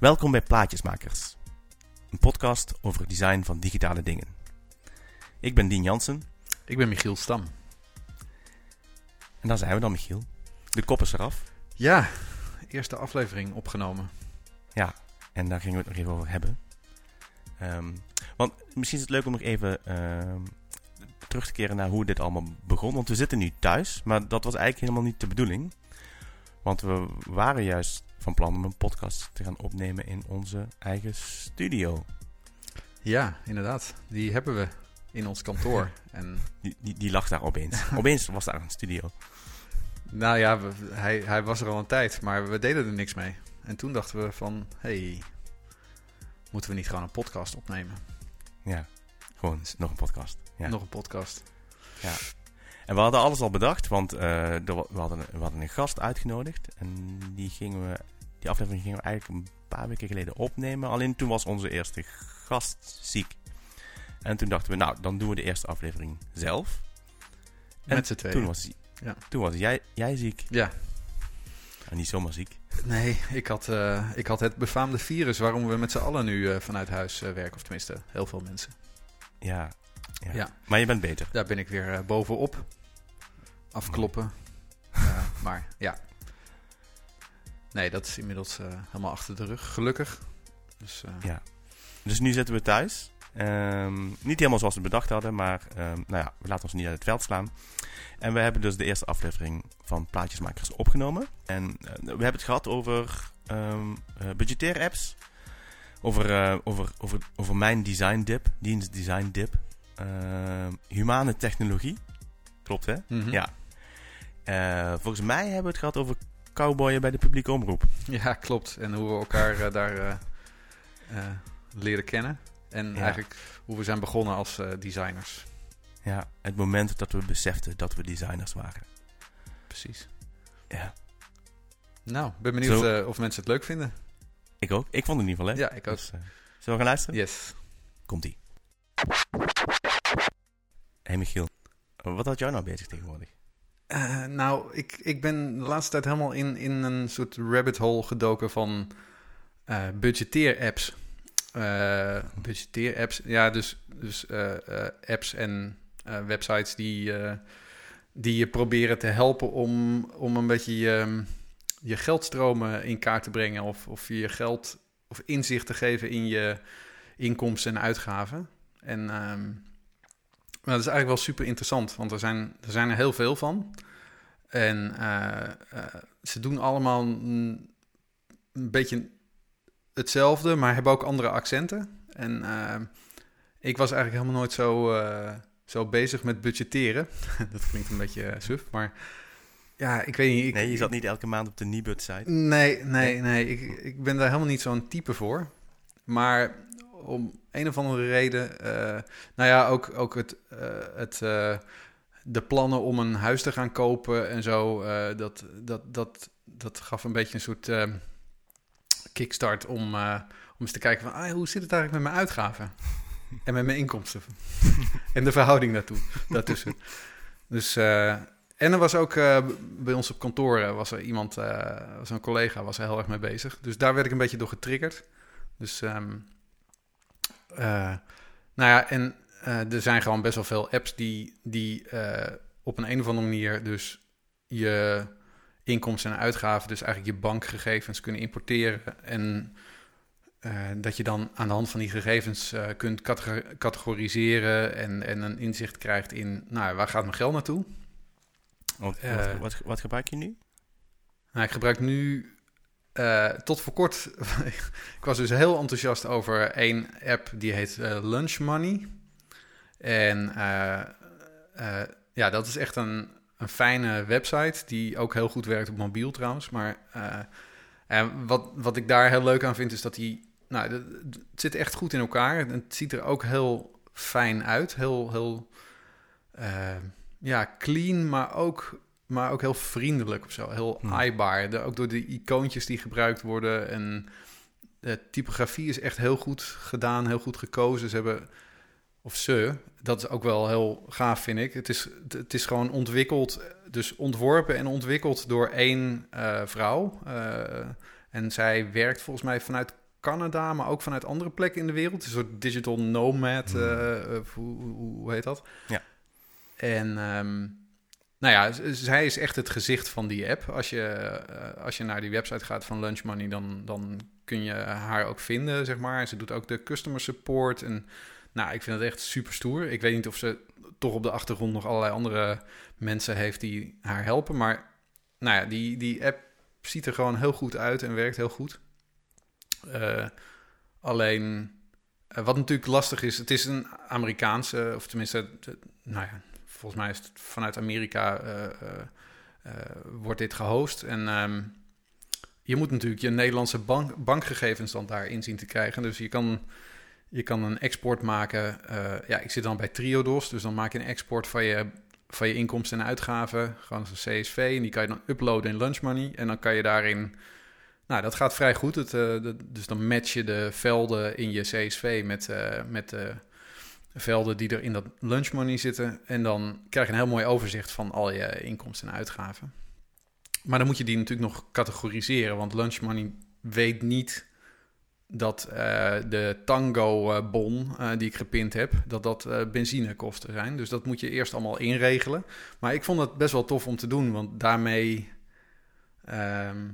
Welkom bij Plaatjesmakers, een podcast over het design van digitale dingen. Ik ben Dien Jansen Ik ben Michiel Stam. en daar zijn we dan, Michiel. De kop is eraf. Ja, eerste aflevering opgenomen. Ja, en daar gingen we het nog even over hebben. Ehm, want misschien is het leuk om nog even ehm, terug te keren naar hoe dit allemaal begon. Want we zitten nu thuis, maar dat was eigenlijk helemaal niet de bedoeling. Want we waren juist van plan om een podcast te gaan opnemen in onze eigen studio. Ja, inderdaad. Die hebben we in ons kantoor. En Die, die, die lag daar opeens. opeens was daar een studio. nou ja, we- hij, hij was er al een tijd, maar we deden er niks mee. En toen dachten we van, hey, moeten we niet gewoon een podcast opnemen? Ja, gewoon nog een podcast. Ja. Nog een podcast. En we hadden alles al bedacht, want eh, we, hadden, we hadden een gast uitgenodigd. En die, gingen we, die aflevering gingen we eigenlijk een paar weken geleden opnemen. Alleen toen was onze eerste gast ziek. En toen dachten we, nou, dan doen we de eerste aflevering zelf. En Met z'n tweeën. Toen was, Ja. toen was jij, jij ziek. Ja, En niet zomaar ziek. nee, ik had, eh, ik had het befaamde virus waarom we met z'n allen nu eh, vanuit huis werken. Of tenminste, heel veel mensen. Ja, ja. Ja. Maar je bent beter. Daar ben ik weer bovenop. Afkloppen. Eh, maar ja. Nee, dat is inmiddels eh, helemaal achter de rug. Gelukkig. Dus eh, Ja. Dus nu zitten we thuis. Ehm, niet helemaal zoals we bedacht hadden, maar ehm, nou ja, we laten ons niet uit het veld slaan. En we hebben dus de eerste aflevering van Plaatjesmakers opgenomen. En we hebben het gehad over eh, budgettaire apps. Over, over, over, over mijn design dip, dienst design dip. Humane technologie. Klopt hè? mhm. Ja. Eh, volgens mij hebben we het gehad over cowboyen bij de publieke omroep. Ja, klopt. En hoe we elkaar eh, daar eh, leren kennen. En Ja. eigenlijk hoe we zijn begonnen als designers. Ja, het moment dat we beseften dat we designers waren. Precies. Ja. Nou, ben benieuwd Zo. of mensen het leuk vinden. Ik ook. Ik vond het in ieder geval leuk. Ja, ik ook. Dus, eh, zullen we gaan luisteren? Yes. Komt-ie. Hey Michiel, wat had jou nou bezig tegenwoordig? Eh, nou, ik, ik ben de laatste tijd helemaal in, in een soort rabbit hole gedoken van eh budgetteer-apps. Eh budgetteer-apps, ja, dus, dus apps en websites die, die je proberen te helpen om, om een beetje je, je geldstromen in kaart te brengen. Of, of je geld of inzicht te geven in je inkomsten en uitgaven. En ehm, maar dat is eigenlijk wel super interessant, want er zijn er, zijn er heel veel van. En eh, eh, ze doen allemaal een, een beetje hetzelfde, maar hebben ook andere accenten. En eh, ik was eigenlijk helemaal nooit zo, zo bezig met budgetteren. dat klinkt een beetje suf, maar ja, ik weet niet. Ik, nee, je zat niet elke maand op de Nibud-site. Nee, nee, nee. Ik, ik ben daar helemaal niet zo'n type voor. Maar om een of andere reden... eh, nou ja, ook, ook het, eh, het, eh, de plannen om een huis te gaan kopen en zo... dat, dat, dat, dat gaf een beetje een soort eh, kickstart om, om eens te kijken van... Ah, hoe zit het eigenlijk met mijn uitgaven? en met mijn inkomsten? en de verhouding daartoe, daartussen. Dus... en er was ook bij ons op kantoor was er iemand, eh, was een collega, was er heel erg mee bezig. Dus daar werd ik een beetje door getriggerd. Dus, ehm, eh, nou ja, en eh, er zijn gewoon best wel veel apps die, die eh, op een, een of andere manier dus je inkomsten en uitgaven, dus eigenlijk je bankgegevens kunnen importeren. En eh, dat je dan aan de hand van die gegevens eh, kunt catego- categoriseren en, en een inzicht krijgt in, nou, waar gaat mijn geld naartoe? Wat, Eh. wat, wat, wat gebruik je nu? Nou, ik gebruik nu eh, tot voor kort. ik was dus heel enthousiast over één app die heet eh, Lunch Money. En eh, ja, dat is echt een, een fijne website die ook heel goed werkt op mobiel trouwens. Maar en wat, wat ik daar heel leuk aan vind is dat die. Nou, het zit echt goed in elkaar. Het ziet er ook heel fijn uit. Heel, heel ja, clean, maar ook maar ook heel vriendelijk of zo. Heel Hmm. aaibaar. De, ook door de icoontjes die gebruikt worden. En de typografie is echt heel goed gedaan, heel goed gekozen. Ze hebben, of ze, dat is ook wel heel gaaf, vind ik. Het is, het is gewoon ontwikkeld, dus ontworpen en ontwikkeld door één eh, vrouw. Eh, en zij werkt volgens mij vanuit Canada, maar ook vanuit andere plekken in de wereld. Een soort digital nomad, Hmm. eh, hoe, hoe, heet dat? Ja. En ehm, nou ja, zij is echt het gezicht van die app. Als je, eh, als je naar die website gaat van Lunch Money, dan, dan kun je haar ook vinden, zeg maar. Ze doet ook de customer support. En nou, ik vind het echt super stoer. Ik weet niet of ze toch op de achtergrond nog allerlei andere mensen heeft die haar helpen. Maar nou ja, die, die app ziet er gewoon heel goed uit en werkt heel goed. Eh, alleen, eh, wat natuurlijk lastig is, het is een Amerikaanse, of tenminste, nou ja, volgens mij is het vanuit Amerika eh, eh, eh, wordt dit gehost. En ehm, je moet natuurlijk je Nederlandse bank, bankgegevens dan daarin zien te krijgen. Dus je kan, je kan een export maken. ja, ik zit dan bij Triodos, dus dan maak je een export van je, van je inkomsten en uitgaven. Gewoon als een CSV. En die kan je dan uploaden in Lunch Money. En dan kan je daarin... Nou, dat gaat vrij goed. Het, dus dan match je de velden in je CSV met, met de velden die er in dat lunch money zitten. En dan krijg je een heel mooi overzicht van al je inkomsten en uitgaven. Maar dan moet je die natuurlijk nog categoriseren, want lunch money weet niet dat eh, de Tango-bon eh, die ik gepind heb, dat dat eh, benzinekosten zijn. Dus dat moet je eerst allemaal inregelen. Maar ik vond het best wel tof om te doen, want daarmee... ehm,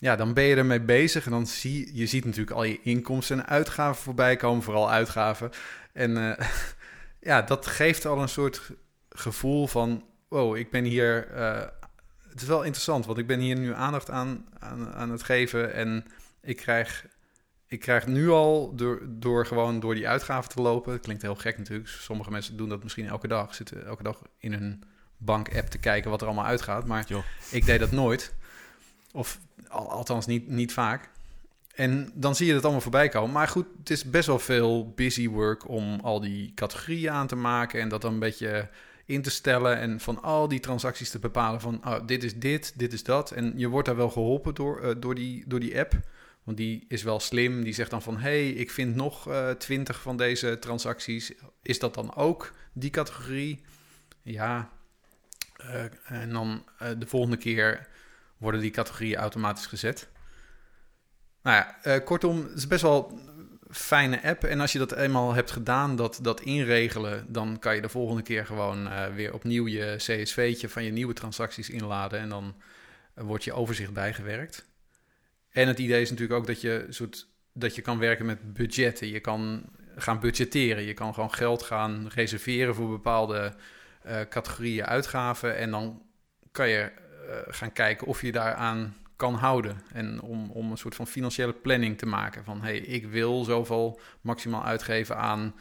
ja, dan ben je ermee bezig en dan zie je ziet natuurlijk al je inkomsten en uitgaven voorbij komen, vooral uitgaven. En eh, ja, dat geeft al een soort gevoel van, wow, ik ben hier. eh, het is wel interessant, want ik ben hier nu aandacht aan, aan, aan het geven en ik krijg, ik krijg nu al door, door gewoon door die uitgaven te lopen. Klinkt heel gek natuurlijk. Sommige mensen doen dat misschien elke dag, zitten elke dag in hun bank-app te kijken wat er allemaal uitgaat. Maar ik deed dat nooit. Of al- althans niet, niet vaak. En dan zie je het allemaal voorbij komen. Maar goed, het is best wel veel busy work om al die categorieën aan te maken en dat dan een beetje in te stellen en van al die transacties te bepalen van oh, dit is dit, dit is dat. En je wordt daar wel geholpen door, eh, door, die, door die app. Want die is wel slim. Die zegt dan van hey, ik vind nog eh, twintig van deze transacties. Is dat dan ook die categorie? Ja. Eh, en dan de volgende keer worden die categorieën automatisch gezet. Nou ja, eh, kortom, het is best wel een fijne app. En als je dat eenmaal hebt gedaan, dat, dat inregelen, dan kan je de volgende keer gewoon eh, weer opnieuw je CSV'tje van je nieuwe transacties inladen. En dan wordt je overzicht bijgewerkt. En het idee is natuurlijk ook dat je, dat je kan werken met budgetten. Je kan gaan budgetteren. Je kan gewoon geld gaan reserveren voor bepaalde eh, categorieën uitgaven. En dan kan je gaan kijken of je daaraan kan houden. En om, om een soort van financiële planning te maken. Van hey, ik wil zoveel maximaal uitgeven aan,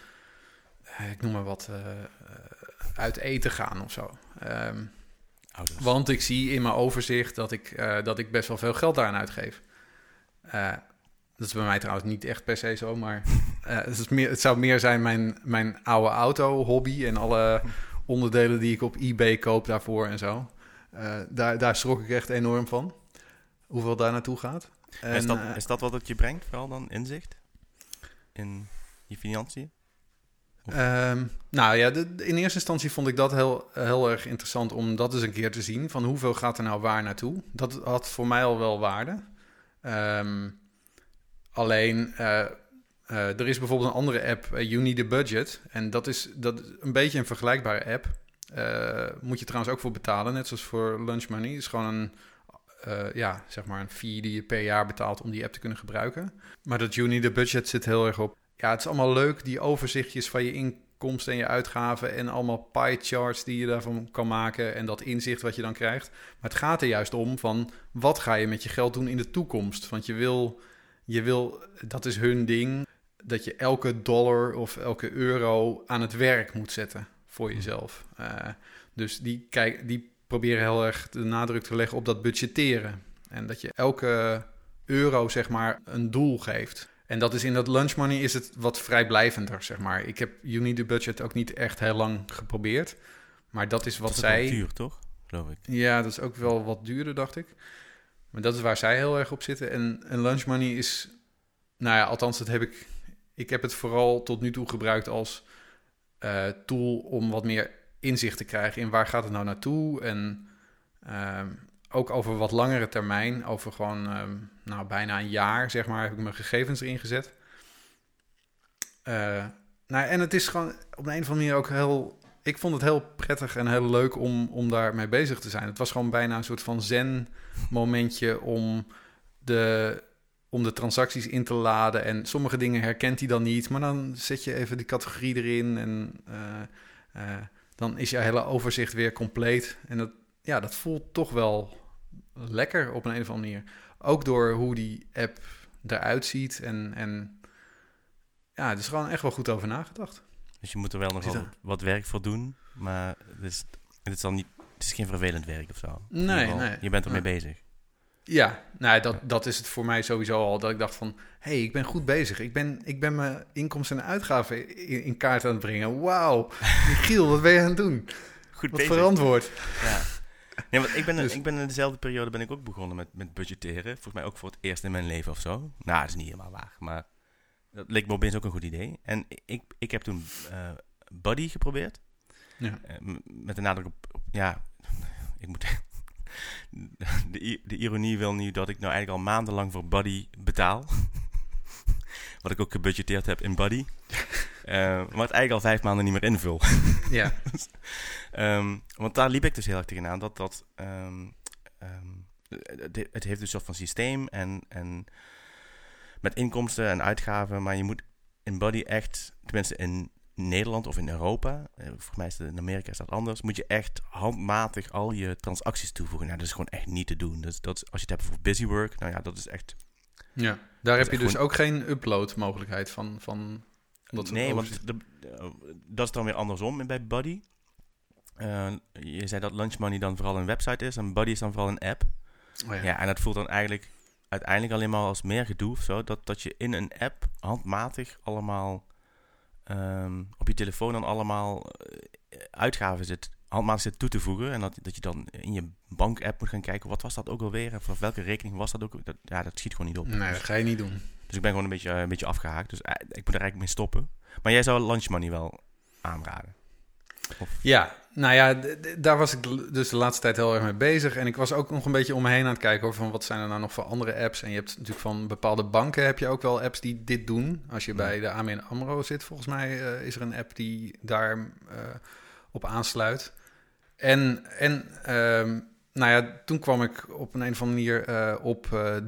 eh, ik noem maar wat, eh, eh, uit eten gaan of zo. Ehm, Ouders. want ik zie in mijn overzicht dat ik, dat ik best wel veel geld daaraan uitgeef. Dat is bij mij trouwens niet echt per se zo, maar het, is meer, het zou meer zijn mijn, mijn oude auto-hobby en alle onderdelen die ik op eBay koop daarvoor en zo. Daar, daar schrok ik echt enorm van. Hoeveel daar naartoe gaat. En, is, dat, eh, is dat wat het je brengt, vooral dan inzicht? In je financiën? Ehm, nou ja, de- in eerste instantie vond ik dat heel, heel erg interessant om dat eens een keer te zien. Van hoeveel gaat er nou waar naartoe? Dat had voor mij al wel waarde. Ehm, alleen, eh, eh, er is bijvoorbeeld een andere app, eh, You Need a Budget. En dat is, dat is een beetje een vergelijkbare app. Moet je trouwens ook voor betalen, net zoals voor Lunch Money. Het is gewoon een, eh, ja, zeg maar een fee die je per jaar betaalt om die app te kunnen gebruiken. Maar dat Need a Budget zit heel erg op ja, het is allemaal leuk, die overzichtjes van je inkomsten en je uitgaven en allemaal pie charts die je daarvan kan maken en dat inzicht wat je dan krijgt. Maar het gaat er juist om van wat ga je met je geld doen in de toekomst? Want je wil, je wil dat is hun ding, dat je elke dollar of elke euro aan het werk moet zetten voor jezelf. Eh, dus die, kijk, die proberen heel erg de nadruk te leggen op dat budgetteren. En dat je elke euro, zeg maar, een doel geeft. En dat is in dat lunch money is het wat vrijblijvender, zeg maar. Ik heb You Need a Budget ook niet echt heel lang geprobeerd. Maar dat is wat dat is zij... duur, toch? Geloof ik. Ja, dat is ook wel wat duurder, dacht ik. Maar dat is waar zij heel erg op zitten. En, en lunch money is... Nou ja, althans, dat heb ik... Ik heb het vooral tot nu toe gebruikt als eh, tool om wat meer inzicht te krijgen in waar gaat het nou naartoe. En ehm, ook over wat langere termijn, over gewoon ehm, nou, bijna een jaar, zeg maar, heb ik mijn gegevens erin gezet. Eh, nou, en het is gewoon op een, een of andere manier ook heel. Ik vond het heel prettig en heel leuk om, om daarmee bezig te zijn. Het was gewoon bijna een soort van zen-momentje om de, om de transacties in te laden. En sommige dingen herkent hij dan niet, maar dan zet je even die categorie erin en uh, uh, dan is je hele overzicht weer compleet. En dat, ja, dat voelt toch wel lekker op een, een of andere manier. Ook door hoe die app eruit ziet en, en ja, het is gewoon echt wel goed over nagedacht. Dus je moet er wel nog wat, wat, werk voor doen, maar het is, het is dan niet, het is geen vervelend werk of zo. Nee, nee. Je bent ermee nee. bezig. Ja, nou, dat, dat is het voor mij sowieso al. Dat ik dacht van, hé, hey, ik ben goed bezig. Ik ben, ik ben mijn inkomsten en uitgaven in, in kaart aan het brengen. Wauw, Giel, wat ben je aan het doen? Goed wat bezig. verantwoord. Ja. Nee, want ik ben, dus, ik ben in dezelfde periode ben ik ook begonnen met, met budgetteren. Volgens mij ook voor het eerst in mijn leven of zo. Nou, dat is niet helemaal waar, maar dat leek me opeens ook een goed idee. En ik, ik heb toen uh, Buddy geprobeerd. Ja. Uh, met de nadruk op, op, ja, ik moet de, de ironie wil nu dat ik nou eigenlijk al maandenlang voor Buddy betaal. Wat ik ook gebudgeteerd heb in Buddy. Uh, maar het eigenlijk al vijf maanden niet meer invul. ja. um, want daar liep ik dus heel erg tegenaan. Dat dat... Um, um, het heeft dus een soort van systeem en, en met inkomsten en uitgaven. Maar je moet in Buddy echt, tenminste in Nederland of in Europa, eh, volgens mij is het in Amerika is dat anders, moet je echt handmatig al je transacties toevoegen. Nou, dat is gewoon echt niet te doen. Dus dat, als je het hebt voor busywork, nou ja, dat is echt... Ja, daar heb je dus ook geen upload mogelijkheid van... van dat nee, want de, dat is dan weer andersom bij Buddy. Uh, je zei dat Lunch Money dan vooral een website is en Buddy is dan vooral een app. Oh ja. ja, en dat voelt dan eigenlijk uiteindelijk alleen maar als meer gedoe of zo. Dat, dat je in een app handmatig allemaal um, op je telefoon dan allemaal uh, uitgaven zit, handmatig zit toe te voegen. En dat, dat je dan in je bank-app moet gaan kijken, wat was dat ook alweer? En voor welke rekening was dat ook? Dat, ja, dat schiet gewoon niet op. Nee, dat ga je niet doen. Dus ik ben gewoon een beetje, uh, een beetje afgehaakt. Dus uh, ik moet er eigenlijk mee stoppen. Maar jij zou Lunch Money wel aanraden? Of? Ja, nou ja, daar was ik dus de laatste tijd heel erg mee bezig. En ik was ook nog een beetje om me heen aan het kijken over van wat zijn er nou nog voor andere apps. En je hebt natuurlijk van bepaalde banken heb je ook wel apps die dit doen. Als je bij de AMN AMRO zit, volgens mij uh, is er een app die daar uh, op aansluit. En, en um, nou ja, toen kwam ik op een, een of andere manier uh, op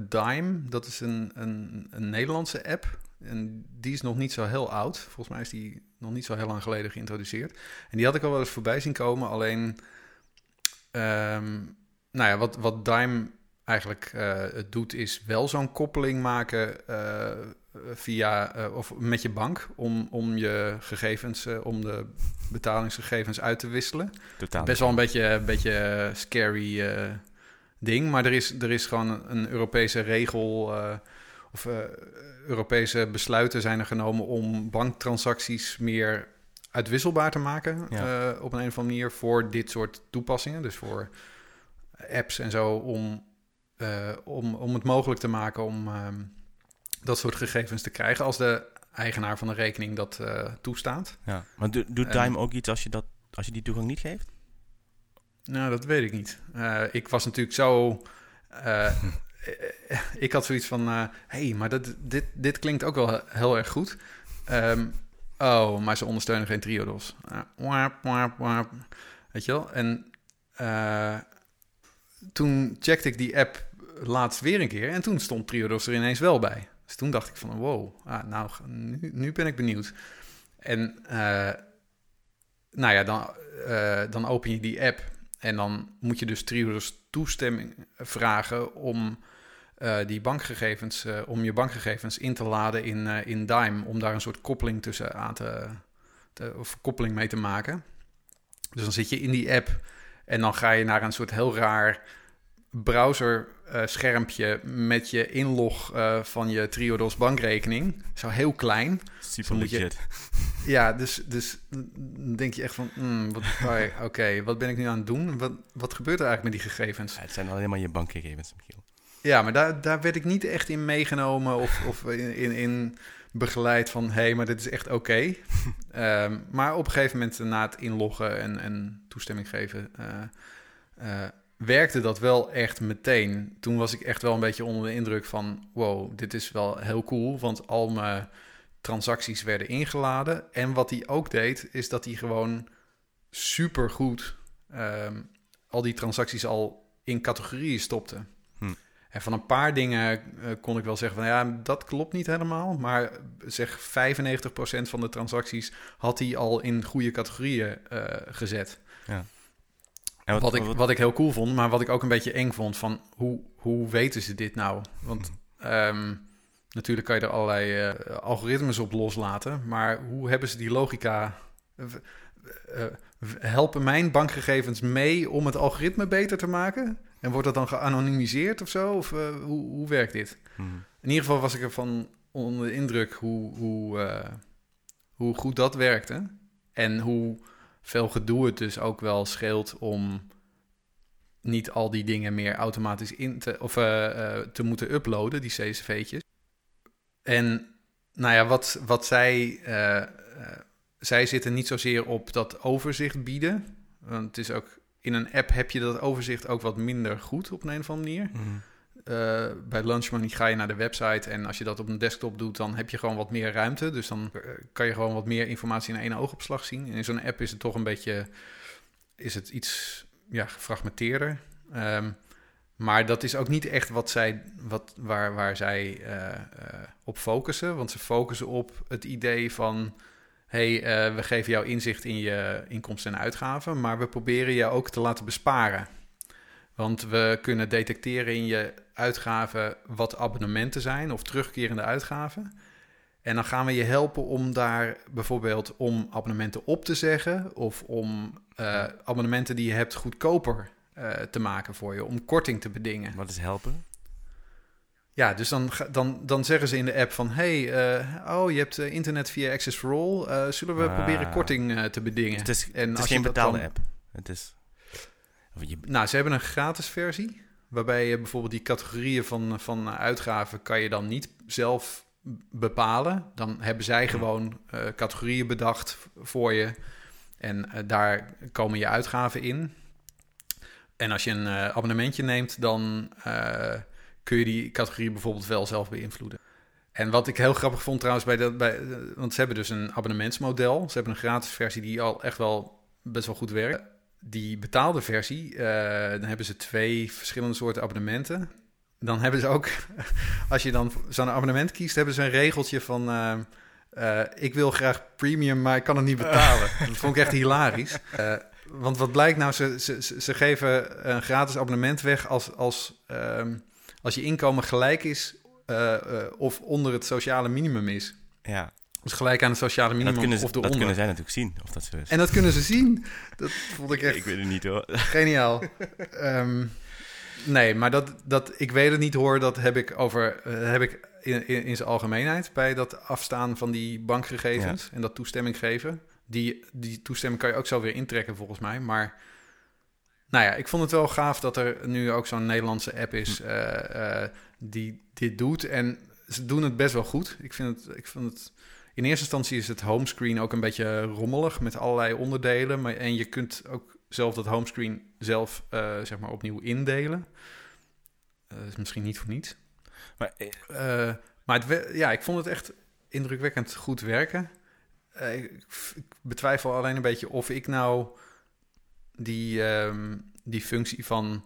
Dime. Dat is een, een, een Nederlandse app. En die is nog niet zo heel oud. Volgens mij is die nog niet zo heel lang geleden geïntroduceerd. En die had ik al wel eens voorbij zien komen. Alleen, um, nou ja, wat, wat Dime eigenlijk uh, het doet, is wel zo'n koppeling maken uh, via uh, of met je bank om, om je gegevens, om de betalingsgegevens uit te wisselen. Totaal Best wel een beetje, een beetje scary ding, maar er is, er is gewoon een Europese regel of Europese besluiten zijn er genomen om banktransacties meer uitwisselbaar te maken ja. uh, op een, een of andere manier voor dit soort toepassingen. Dus voor apps en zo om, uh, om, om het mogelijk te maken om um, dat soort gegevens te krijgen als de eigenaar van de rekening dat uh, toestaat. Ja, maar do, doet Time ook iets als je, dat, als je die toegang niet geeft? Nou, dat weet ik niet. ik was natuurlijk zo ik had zoiets van, hé, uh, hey, maar dat, dit, dit klinkt ook wel heel erg goed. Um, oh, maar ze ondersteunen geen triodos. Wap, wap, wap. Weet je wel? En uh, toen checkte ik die app laatst weer een keer en toen stond triodos er ineens wel bij. Dus toen dacht ik van, wow, ah, nou, nu, nu ben ik benieuwd. En nou ja, dan, dan open je die app en dan moet je dus Triodos toestemming vragen om uh, die bankgegevens, uh, om je bankgegevens in te laden in, uh, in Dime, om daar een soort koppeling tussen aan te, te, of koppeling mee te maken. Dus dan zit je in die app en dan ga je naar een soort heel raar browser schermpje met je inlog van je Triodos bankrekening. Zo heel klein. Super legit. Je, ja, dus, dus dan denk je echt van, mm, oké, okay, wat ben ik nu aan het doen? Wat, wat gebeurt er eigenlijk met die gegevens? Ja, het zijn alleen maar je bankgegevens, Michiel. Ja, maar daar, daar werd ik niet echt in meegenomen of, of in, in, in begeleid van... hé, hey, maar dit is echt oké. Okay. um, maar op een gegeven moment na het inloggen en, en toestemming geven... Uh, uh, werkte dat wel echt meteen. Toen was ik echt wel een beetje onder de indruk van... wow, dit is wel heel cool, want al mijn transacties werden ingeladen. En wat hij ook deed, is dat hij gewoon super goed ehm, al die transacties al in categorieën stopte. Hm. En van een paar dingen eh, kon ik wel zeggen van ja, dat klopt niet helemaal. Maar zeg 95% van de transacties had hij al in goede categorieën eh, gezet. Ja. En wat, ik, wat ik heel cool vond, maar wat ik ook een beetje eng vond van hoe, hoe weten ze dit nou? Want ehm, natuurlijk kan je er allerlei uh, algoritmes op loslaten, maar hoe hebben ze die logica? Uh, helpen mijn bankgegevens mee om het algoritme beter te maken? En wordt dat dan geanonimiseerd of zo? Of hoe, hoe werkt dit? Hmm. In ieder geval was ik ervan onder de indruk hoe, hoe, hoe goed dat werkte. En hoe veel gedoe het dus ook wel scheelt om niet al die dingen meer automatisch in te, of, uh, te moeten uploaden, die CSV'tjes. En nou ja, wat, wat zij zij zitten niet zozeer op dat overzicht bieden. Want het is ook in een app heb je dat overzicht ook wat minder goed op een of andere manier. Mm. Uh, bij Lunch Money ga je naar de website en als je dat op een desktop doet, dan heb je gewoon wat meer ruimte. Dus dan kan je gewoon wat meer informatie in één oogopslag zien. En in zo'n app is het toch een beetje, is het iets ja, gefragmenteerder. Um, maar dat is ook niet echt wat zij, wat, waar, waar zij uh, op focussen. Want ze focussen op het idee van hey, uh, we geven jou inzicht in je inkomsten en uitgaven, maar we proberen je ook te laten besparen. Want we kunnen detecteren in je uitgaven wat abonnementen zijn of terugkerende uitgaven. En dan gaan we je helpen om daar bijvoorbeeld om abonnementen op te zeggen of om uh, abonnementen die je hebt goedkoper uh, te maken voor je, om korting te bedingen. Wat is helpen? Ja, dus dan, dan, dan zeggen ze in de app van... hey, uh, oh, je hebt uh, internet via Access for All. Uh, zullen we ah. proberen korting te bedingen? Het is, en het is geen betaalde dan... app. Het is... Je... Nou, ze hebben een gratis versie... waarbij je bijvoorbeeld die categorieën van, van uitgaven... kan je dan niet zelf bepalen. Dan hebben zij gewoon categorieën bedacht voor je... en daar komen je uitgaven in. En als je een abonnementje neemt, dan kun je die categorie bijvoorbeeld wel zelf beïnvloeden. En wat ik heel grappig vond trouwens bij dat, bij, want ze hebben dus een abonnementsmodel. Ze hebben een gratis versie die al echt wel best wel goed werkt. Die betaalde versie, uh, dan hebben ze twee verschillende soorten abonnementen. Dan hebben ze ook, als je dan zo'n abonnement kiest, hebben ze een regeltje van... Uh, uh, ik wil graag premium, maar ik kan het niet betalen. dat vond ik echt hilarisch. want wat blijkt nou, ze, ze, ze geven een gratis abonnement weg als... als um, als je inkomen gelijk is of onder het sociale minimum is. Ja. Dus gelijk aan het sociale minimum dat kunnen ze, of eronder. Dat kunnen zij natuurlijk zien of dat is. En dat kunnen ze zien. Dat vond ik echt... ik weet het niet hoor. Geniaal. um, nee, maar dat, dat ik weet het niet hoor, dat heb ik over uh, heb ik in, in, in zijn algemeenheid bij dat afstaan van die bankgegevens ja. en dat toestemming geven. Die, die toestemming kan je ook zo weer intrekken volgens mij, maar nou ja, ik vond het wel gaaf dat er nu ook zo'n Nederlandse app is uh, uh, die dit doet. En ze doen het best wel goed. Ik vind het, ik vind het. In eerste instantie is het homescreen ook een beetje rommelig met allerlei onderdelen. Maar, en je kunt ook zelf dat homescreen zelf uh, zeg maar opnieuw indelen. dat is misschien niet voor niets. Maar, maar het, ja, ik vond het echt indrukwekkend goed werken. ik, ik betwijfel alleen een beetje of ik nou die, um, die functie van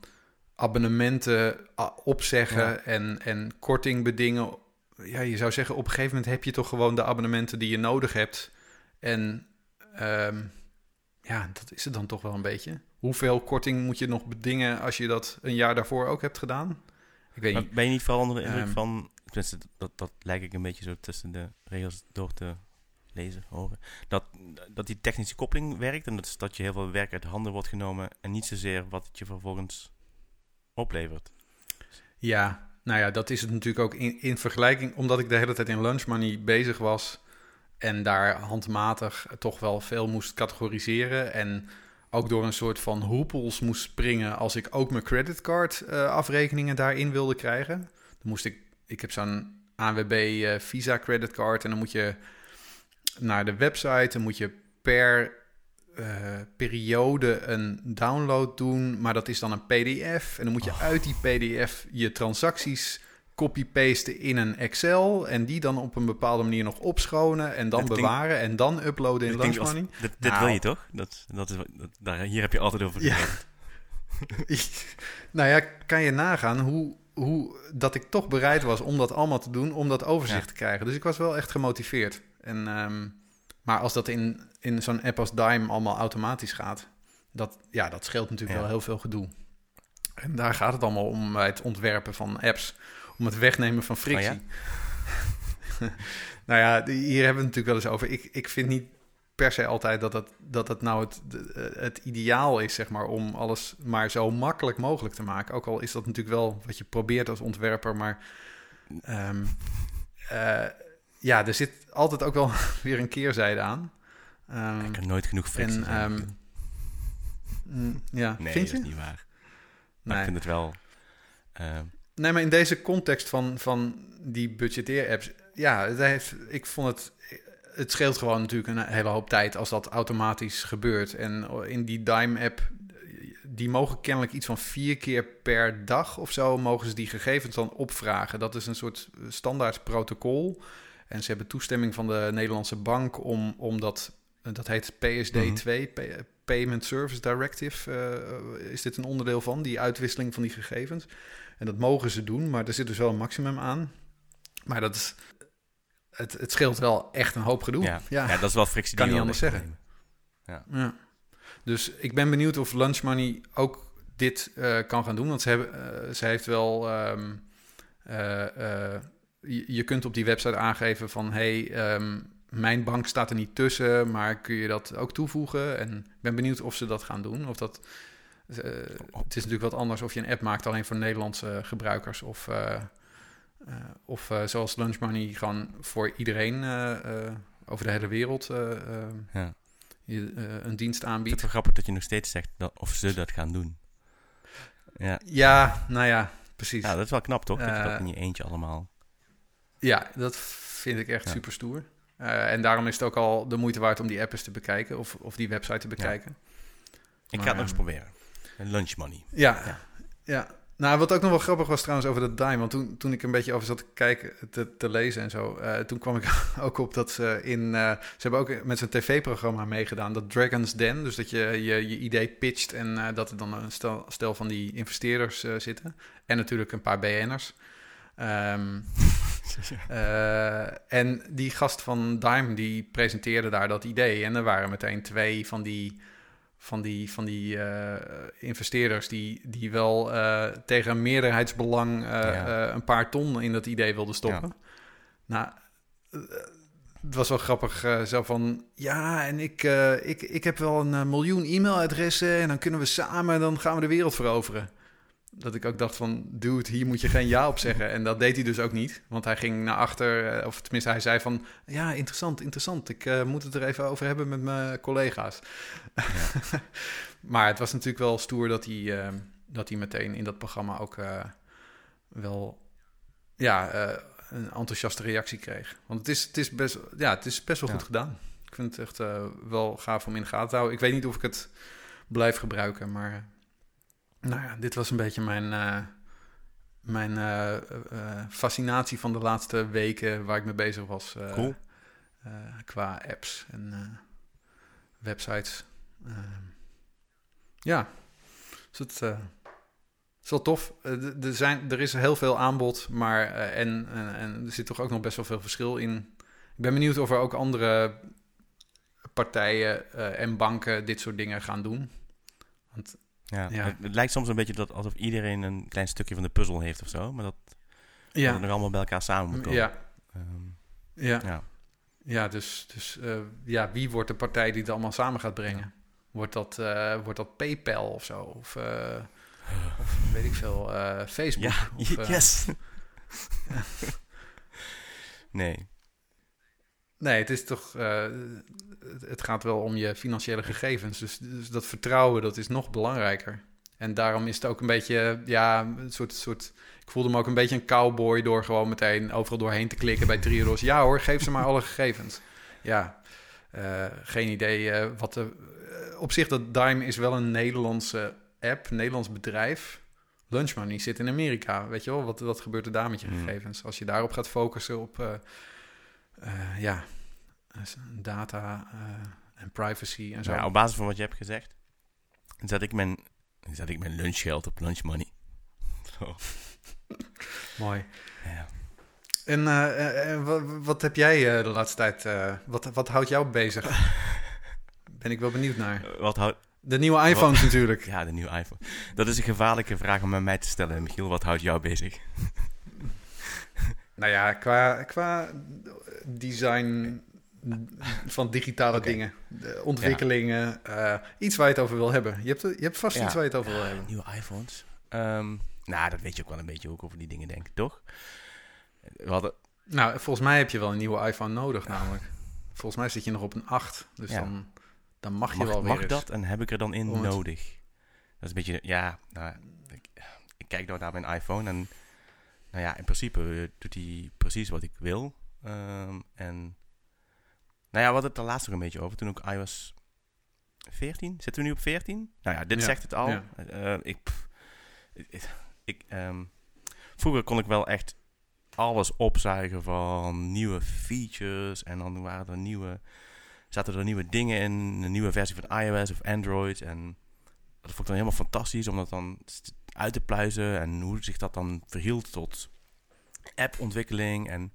abonnementen opzeggen ja. en, en korting bedingen. Ja, je zou zeggen, op een gegeven moment heb je toch gewoon de abonnementen die je nodig hebt. En um, ja, dat is het dan toch wel een beetje. Hoeveel korting moet je nog bedingen als je dat een jaar daarvoor ook hebt gedaan? Ik weet niet. Ben je niet vooral onder de indruk um, van... Dat, dat lijkt ik een beetje zo tussen de regels door te lezen, horen. Dat, dat die technische koppeling werkt en dat, is dat je heel veel werk uit de handen wordt genomen en niet zozeer wat het je vervolgens oplevert. Ja, nou ja, dat is het natuurlijk ook in, in vergelijking, omdat ik de hele tijd in lunch money bezig was en daar handmatig toch wel veel moest categoriseren en ook door een soort van hoepels moest springen als ik ook mijn creditcard uh, afrekeningen daarin wilde krijgen. Dan moest ik, ik heb zo'n ANWB uh, Visa creditcard en dan moet je naar de website. Dan moet je per eh, periode een download doen, maar dat is dan een PDF. En dan moet je uit die PDF je transacties copy-pasten in een Excel en die dan op een bepaalde manier nog opschonen en dan Dat klinkt- bewaren en dan uploaden in Lunch Money. dit, dit Nou. wil je toch? Dat, dat is, dat, daar, hier heb je altijd over Ja. nou ja, kan je nagaan hoe, hoe dat ik toch bereid was om dat allemaal te doen, om dat overzicht Ja. te krijgen. Dus ik was wel echt gemotiveerd. En, ehm, maar als dat in, in zo'n app als Dime allemaal automatisch gaat, dat, ja, dat scheelt natuurlijk Ja. wel heel veel gedoe. En daar gaat het allemaal om bij het ontwerpen van apps, om het wegnemen van frictie. Oh nou ja, hier hebben we het natuurlijk wel eens over. Ik, ik vind niet per se altijd dat dat, dat, dat nou het, de- het ideaal is, zeg maar, om alles maar zo makkelijk mogelijk te maken. Ook al is dat natuurlijk wel wat je probeert als ontwerper, maar ehm, eh, ja, er zit altijd ook wel weer een keerzijde aan. Ehm, Ik kan nooit genoeg frictie en, ehm, mm, ja, nee, vind dat is niet waar. Maar Nee. ik vind het wel... eh, Nee, maar in deze context van, van die budgetteer-apps, ja, het heeft, ik vond het, het scheelt gewoon natuurlijk een hele hoop tijd als dat automatisch gebeurt. En in die Dime-app, die mogen kennelijk iets van vier keer per dag of zo, mogen ze die gegevens dan opvragen. Dat is een soort standaard protocol. En ze hebben toestemming van de Nederlandse bank om, om dat, dat heet PSD2, Pay- Payment Service Directive, eh, is dit een onderdeel van, die uitwisseling van die gegevens. En dat mogen ze doen, maar er zit dus wel een maximum aan. Maar dat is, het, het scheelt wel echt een hoop gedoe. ja. ja. Ja. dat is wel frictie Kan die niet anders weg kan Ja. Dus ik ben benieuwd of Lunch Money ook dit eh, kan gaan doen. Want ze, hebben, eh, ze heeft wel. ehm, eh, eh, je, je kunt op die website aangeven van hey, ehm, mijn bank staat er niet tussen, maar kun je dat ook toevoegen? En ik ben benieuwd of ze dat gaan doen. Of dat. eh, het is natuurlijk wat anders of je een app maakt alleen voor Nederlandse gebruikers of. eh, eh, of zoals Lunch Money gewoon voor iedereen over de hele wereld Ja. je, een dienst vind het aanbiedt. wel grappig dat je nog steeds zegt dat, of ze dat gaan doen. Ja. Ja, nou ja, precies. ja, dat is wel knap toch? dat je dat in je eentje allemaal... Ja, dat vind ik echt Ja. super stoer. Eh, en daarom is het ook al de moeite waard om die app eens te bekijken of, of die website te bekijken. Ik maar, ga het nog eens ehm, proberen. Een lunch money. Ja, Ja. ja. Nou, wat ook nog wel grappig was trouwens over dat Dime. Want toen, toen ik een beetje over zat te kijken, te, te lezen en zo... eh, toen kwam ik ook op dat ze in... eh, ze hebben ook met zijn tv-programma meegedaan, dat Dragon's Den. Dus dat je je, je idee pitcht en dat er dan een stel, stel van die investeerders zitten. En natuurlijk een paar BN'ers. Ehm, eh, en die gast van Dime, die presenteerde daar dat idee. En er waren meteen twee van die, van die, van die eh, investeerders die, die wel eh, tegen een meerderheidsbelang Ja. een paar ton in dat idee wilden stoppen. Nou, het was wel grappig, zo van... Ja, en ik, ik, ik heb wel een miljoen e-mailadressen... en dan kunnen we samen, dan gaan we de wereld veroveren. Dat ik ook dacht van, dude, hier moet je geen ja op zeggen. En dat deed hij dus ook niet. Want hij ging naar achter, eh, of tenminste hij zei van... Ja, interessant, interessant. Ik eh, moet het er even over hebben met mijn collega's. maar het was natuurlijk wel stoer dat hij, eh, dat hij meteen in dat programma ook wel... Ja, een enthousiaste reactie kreeg. Want het is, het is, best, ja, het is best wel Ja. goed gedaan. Ik vind het echt wel gaaf om in de gaten te houden. Ik weet niet of ik het blijf gebruiken, maar... nou ja, dit was een beetje mijn, eh, mijn eh, eh, fascinatie van de laatste weken waar ik mee bezig was. Cool. qua apps en websites. Eh, ja, dus het is wel tof. Er, zijn, er is heel veel aanbod, maar en, en, en er zit toch ook nog best wel veel verschil in. Ik ben benieuwd of er ook andere partijen en banken dit soort dingen gaan doen. Want Ja. Ja. Het, het lijkt soms een beetje dat alsof iedereen een klein stukje van de puzzel heeft of zo. Maar dat, dat ja, het nog allemaal bij elkaar samen moet komen. ja, Ehm, ja. ja. Ja, dus, dus eh, ja, wie wordt de partij die het allemaal samen gaat brengen? Wordt dat, eh, wordt dat PayPal of zo? Of, eh, of weet ik veel, Facebook? Ja, of, yes. nee. Nee, het is toch. eh, het, gaat wel om je financiële gegevens. Dus, dus dat vertrouwen, dat is nog belangrijker. En daarom is het ook een beetje, ja, een soort, soort. Ik voelde me ook een beetje een cowboy door gewoon meteen overal doorheen te klikken bij Triodos. Ja hoor, geef ze maar alle gegevens. Ja, eh, geen idee eh, wat de op zich dat Dime is wel een Nederlandse app, Nederlands bedrijf. Lunch Money zit in Amerika, weet je wel? Wat, wat gebeurt er daar met je Hmm. gegevens? Als je daarop gaat focussen op, eh, ja, data eh, en privacy en zo. Nou ja, op basis van wat je hebt gezegd, zet ik mijn, zet ik mijn lunchgeld op lunch money. Zo. Mooi. Ja. En eh, wat, wat heb jij de laatste tijd, wat, wat houdt jou bezig? Ben ik wel benieuwd naar. Wat houdt... De nieuwe iPhones natuurlijk. Ja, de nieuwe iPhone. Dat is een gevaarlijke vraag om aan mij te stellen. Michiel, wat houdt jou bezig? Nou ja, qua, qua design van digitale dingen, de ontwikkelingen, eh, iets waar je het over wil hebben. Je hebt, je hebt vast Ja. iets waar je het over wil hebben. Nieuwe iPhones? Ehm, nou, dat weet je ook wel een beetje hoe ik over die dingen denk, toch? We hadden... Nou, volgens mij heb je wel een nieuwe iPhone nodig namelijk. Volgens mij zit je nog op een 8, dus dan, dan mag je Mag, wel weer mag eens. dat en heb ik er dan in nodig? Dat is een beetje... Ja, nou, ik, ik kijk door naar mijn iPhone en... Nou ja, in principe eh, doet hij precies wat ik wil. Ehm, en... Nou ja, we hadden het er laatst nog een beetje over. Toen ook iOS 14. Zitten we nu op 14? Nou ja, dit Ja, zegt het al. ja. Eh, ik, pff, ik, ik, ehm, vroeger kon ik wel echt alles opzuigen van nieuwe features. En dan waren er nieuwe, zaten er nieuwe dingen in. Een nieuwe versie van iOS of Android. En dat vond ik dan helemaal fantastisch om dat dan uit te pluizen. En hoe zich dat dan verhield tot appontwikkeling. En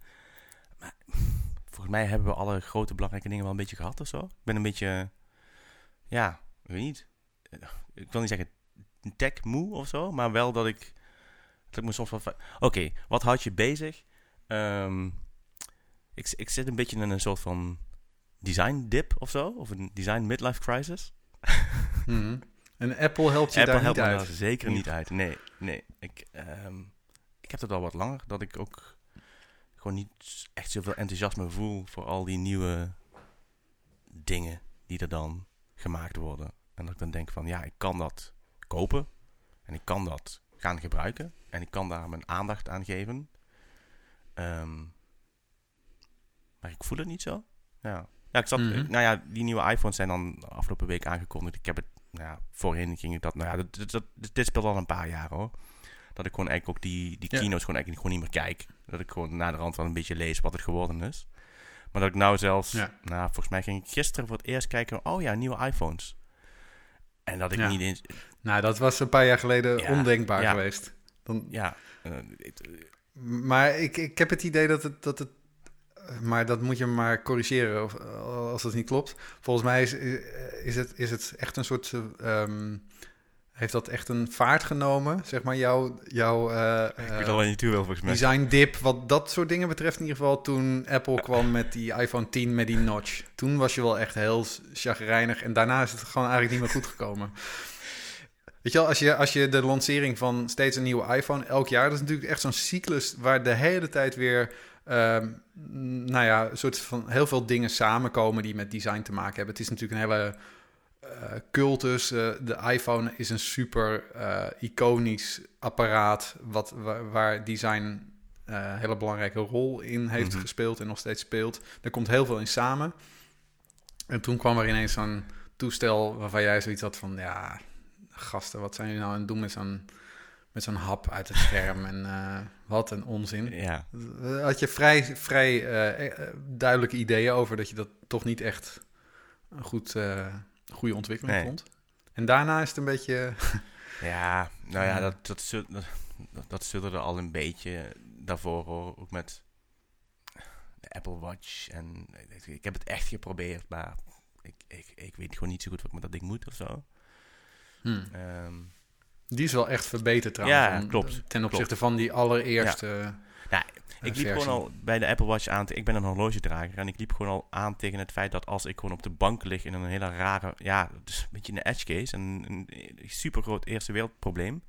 volgens mij hebben we alle grote belangrijke dingen wel een beetje gehad of zo. Ik ben een beetje, ja, ik weet niet. Eh, Ik wil niet zeggen tech moe of zo, maar wel dat ik, dat ik me soms wel... Oké, wat houdt je bezig? Ehm, ik, ik zit een beetje in een soort van design dip of zo, of een design midlife crisis. Mhm. En Apple helpt je Apple daar helpt niet me uit. daar zeker Niet. uit. Nee, nee. Ik, ehm, ik heb het al wat langer dat ik ook gewoon niet echt zoveel enthousiasme voel voor al die nieuwe dingen die er dan gemaakt worden. En dat ik dan denk van ja, ik kan dat kopen en ik kan dat gaan gebruiken en ik kan daar mijn aandacht aan geven. Ehm, maar ik voel het niet zo. Ja, ja ik zat, Mhm. nou ja, die nieuwe iPhones zijn dan afgelopen week aangekondigd. Ik heb het nou ja, voorheen ging ik dat, nou ja, dit speelt al een paar jaar hoor. Dat ik gewoon eigenlijk ook die, die Ja. keynotes gewoon eigenlijk gewoon niet meer kijk. Dat ik gewoon na de rand wel een beetje lees wat het geworden is. Maar dat ik nou zelfs, Ja. nou volgens mij ging ik gisteren voor het eerst kijken, oh ja, nieuwe iPhones. En dat ik Ja. niet eens, Nou, dat was een paar jaar geleden ondenkbaar geweest. Dan, ja, eh, Maar ik, ik heb het idee dat het, dat het... Maar dat moet je maar corrigeren of, als het niet klopt. Volgens mij is, is, het, is het echt een soort... eh, ehm, heeft dat echt een vaart genomen? Zeg maar jouw... jouw eh, ik eh, weet je naartoe wil volgens mij. design dip, wat dat soort dingen betreft in ieder geval... toen Apple kwam met die iPhone 10 met die notch. Toen was je wel echt heel chagrijnig. En daarna is het gewoon eigenlijk niet meer goed gekomen. Weet je wel, als je, als je de lancering van steeds een nieuwe iPhone elk jaar... dat is natuurlijk echt zo'n cyclus waar de hele tijd weer... ehm, nou ja, een soort van heel veel dingen samenkomen die met design te maken hebben. Het is natuurlijk een hele eh, cultus. Eh, de iPhone is een super eh, iconisch apparaat... Wat, waar, waar design een hele belangrijke rol in heeft Mhm. gespeeld en nog steeds speelt. Er komt heel veel in samen. En toen kwam er ineens zo'n toestel waarvan jij zoiets had van... ja, gasten, wat zijn jullie nou aan het doen met zo'n, met zo'n hap uit het scherm? en wat een onzin. Ja, Had je vrij, vrij duidelijke ideeën over dat je dat toch niet echt een goed, goede ontwikkeling Nee. vond? En daarna is het een beetje... ja, nou ja, dat, dat, dat, dat zullen er al een beetje daarvoor hoor. Ook met de Apple Watch. En ik, ik heb het echt geprobeerd, maar ik, ik, ik weet gewoon niet zo goed wat ik met dat ding moet of zo. Hmm. Ehm, Die is wel echt verbeterd trouwens. Ja, klopt, Ten opzichte van die allereerste... Ja, eh, ik liep versie. gewoon al bij de Apple Watch aan. ik ben een horlogedrager en ik liep gewoon al aan tegen het feit dat als ik gewoon op de bank lig in een hele rare, ja, dus een beetje een edge case, een, een super groot eerste wereldprobleem.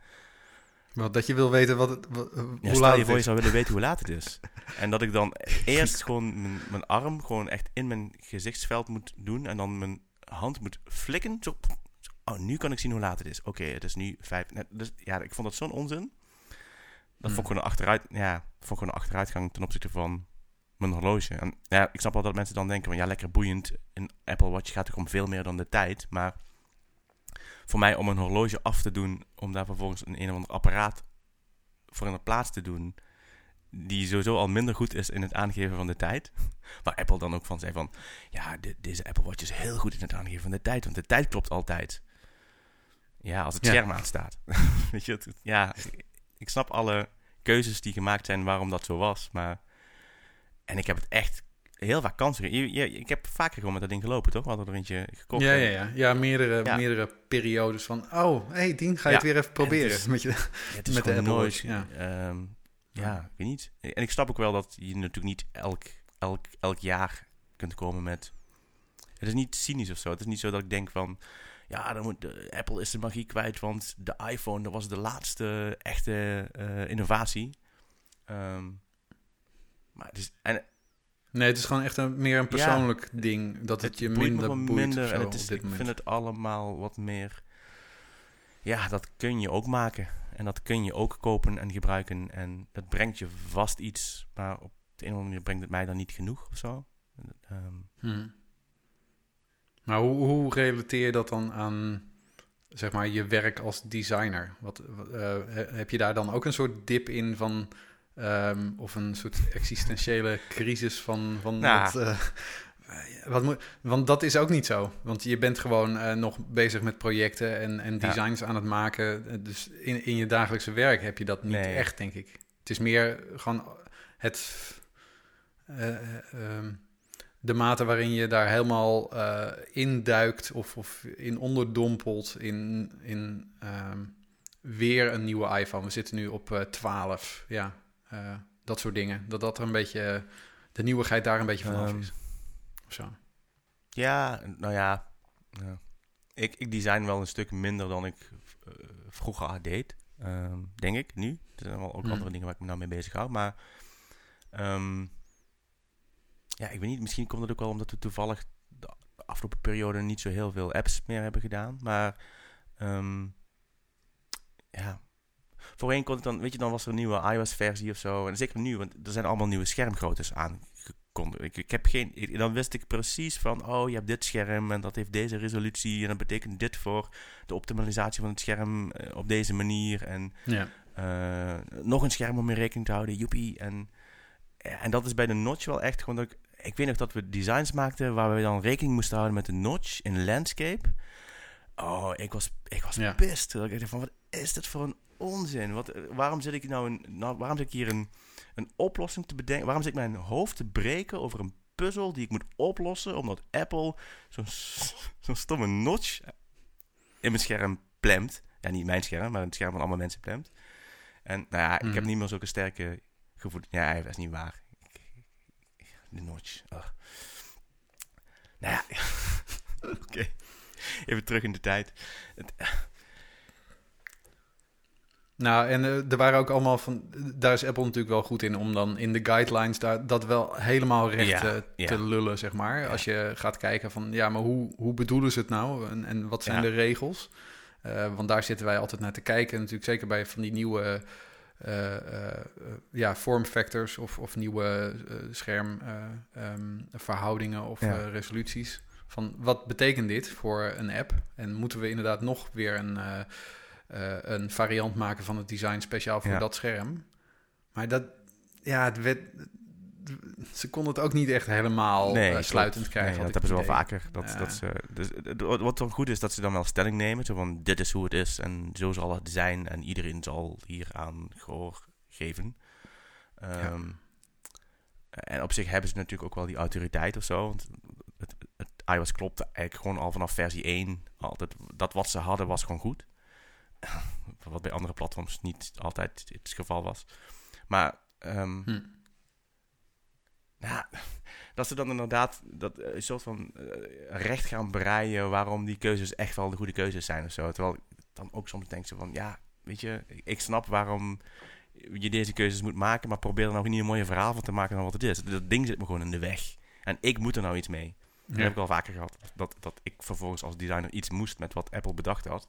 Want dat je wil weten wat het, wat- Ja, hoe stel laat je voor je zou willen weten hoe laat het is. en dat ik dan eerst gewoon mijn, mijn arm gewoon echt in mijn gezichtsveld moet doen en dan mijn hand moet flikken. Zo, oh, nu kan ik zien hoe laat het is. Oké, het is nu vijf. Dus, ja, ik vond dat zo'n onzin. Dat vond ik Hmm. gewoon een achteruit, ja, vond ik gewoon een achteruitgang ten opzichte van mijn horloge. En ja, ik snap wel dat mensen dan denken van ja, lekker boeiend. Een Apple Watch gaat toch om veel meer dan de tijd. Maar voor mij om een horloge af te doen, om daar vervolgens een een of ander apparaat voor in de plaats te doen, die sowieso al minder goed is in het aangeven van de tijd. Waar Apple dan ook van zei van, ja, deze Apple Watch is heel goed in het aangeven van de tijd, want de tijd klopt altijd. Ja, als het Ja. scherm aanstaat. Weet je, het, ja, ik snap alle keuzes die gemaakt zijn waarom dat zo was, maar... En ik heb het echt heel vaak kansen. Je, je, ik heb vaker gewoon met dat ding gelopen, toch? We hadden er eentje gekocht. Ja, ja, ja. ja meerdere, Ja. meerdere periodes van... Oh, hey Dien, ga je Ja. het weer even proberen? is- Met je, Ja, het is Met de Apple nooit. Ja. ehm, ja, ik weet niet. En ik snap ook wel dat je natuurlijk niet elk, elk, elk jaar kunt komen met. Het is niet cynisch of zo. Het is niet zo dat ik denk van. Ja, dan moet de, Apple is de magie kwijt, want de iPhone dat was de laatste echte eh, innovatie. Ehm, maar het is, en nee, het is gewoon echt een, meer een persoonlijk ding. Dat het, je minder boeit minder of zo en het is, ik moment. vind het allemaal wat meer. Ja, dat kun je ook maken. En dat kun je ook kopen en gebruiken. En dat brengt je vast iets. Maar op de een of andere manier brengt het mij dan niet genoeg of zo. Hm. Maar hoe, hoe relateer je dat dan aan zeg maar, je werk als designer? Wat, eh, he- heb je daar dan ook een soort dip in van... ehm, of een soort existentiële crisis van... van Nou. wat, eh, wat moet, want dat is ook niet zo. Want je bent gewoon eh, nog bezig met projecten en, en Ja. designs aan het maken. Dus in, in je dagelijkse werk heb je dat niet Nee. echt, denk ik. Het is meer gewoon het... eh, eh, ehm, de mate waarin je daar helemaal eh induikt of, of in onderdompelt in, in ehm, weer een nieuwe iPhone. We zitten nu op eh 12, ja, eh, dat soort dingen. Dat dat er een beetje, de nieuwigheid daar een beetje vanaf Ehm, is. Of zo. ja, nou ja. ja. Ik, ik design wel een stuk minder dan ik vroeger deed. Ehm, denk ik, nu. Er zijn wel ook Hmm. andere dingen waar ik me nou mee bezig hou. Maar ja, ik weet niet. Misschien komt het ook wel omdat we toevallig de afgelopen periode niet zo heel veel apps meer hebben gedaan. Maar ehm, ja, voorheen kon het dan, weet je, dan was er een nieuwe iOS-versie of zo. En zeker nu, want er zijn allemaal nieuwe schermgroottes aangekondigd. Ik, ik heb geen, ik- dan wist ik precies van, oh, je hebt dit scherm en dat heeft deze resolutie en dat betekent dit voor de optimalisatie van het scherm eh, op deze manier. En Ja. eh, nog een scherm om mee rekening te houden, joepie. En, en dat is bij de notch wel echt gewoon dat ik... Ik weet nog dat we designs maakten waar we dan rekening moesten houden met de notch in landscape. Oh, ik was, ik was Ja. Dat Ik dacht van, wat is dit voor een onzin? Wat, waarom zit ik nou, een, nou waarom zit ik hier een, een oplossing te bedenken? Waarom zit ik mijn hoofd te breken over een puzzel die ik moet oplossen omdat Apple zo'n zo'n stomme notch in mijn scherm plemt. Ja, niet mijn scherm, maar het scherm van allemaal mensen plemt. En nou ja, ik heb Mhm. niet meer zulke sterke gevoel. Ja, dat is niet waar. De notch. Ugh. Nou ja, oké. Even terug in de tijd. Het- Nou, en eh, er waren ook allemaal van... Daar is Apple natuurlijk wel goed in om dan in de guidelines daar, dat wel helemaal recht Ja, eh, ja. te lullen, zeg maar. Ja. Als je gaat kijken van, ja, maar hoe, hoe bedoelen ze het nou? En, en wat zijn de regels? Eh, want daar zitten wij altijd naar te kijken. Natuurlijk zeker bij van die nieuwe eh, eh, ja, form factors of, of nieuwe eh, schermverhoudingen of Ja. eh, resoluties. Van wat betekent dit voor een app? En moeten we inderdaad nog weer een, een variant maken van het design speciaal voor Ja. dat scherm? Maar dat, ja, het werd, ze konden het ook niet echt helemaal eh, sluitend krijgen. Nee, dat hebben ze wel vaker. Dat, dat ze, dus, wat wat dan goed is, dat ze dan wel stelling nemen. Zo van, dit is hoe het is en zo zal het zijn. En iedereen zal hieraan gehoor geven. Ehm, En op zich hebben ze natuurlijk ook wel die autoriteit of zo. Want het, het iOS klopte eigenlijk gewoon al vanaf versie 1. Altijd, dat wat ze hadden was gewoon goed. Wat bij andere platforms niet altijd het geval was. Maar ehm, Hm. Ja, dat ze dan inderdaad dat eh, een soort van eh, recht gaan breien waarom die keuzes echt wel de goede keuzes zijn of zo. Terwijl ik dan ook soms denk ze van ja, weet je, ik snap waarom je deze keuzes moet maken, maar probeer er nou niet een mooie verhaal van te maken dan wat het is. Dat ding zit me gewoon in de weg. En ik moet er nou iets mee. Dat heb ik al vaker gehad. Dat, dat ik vervolgens als designer iets moest met wat Apple bedacht had.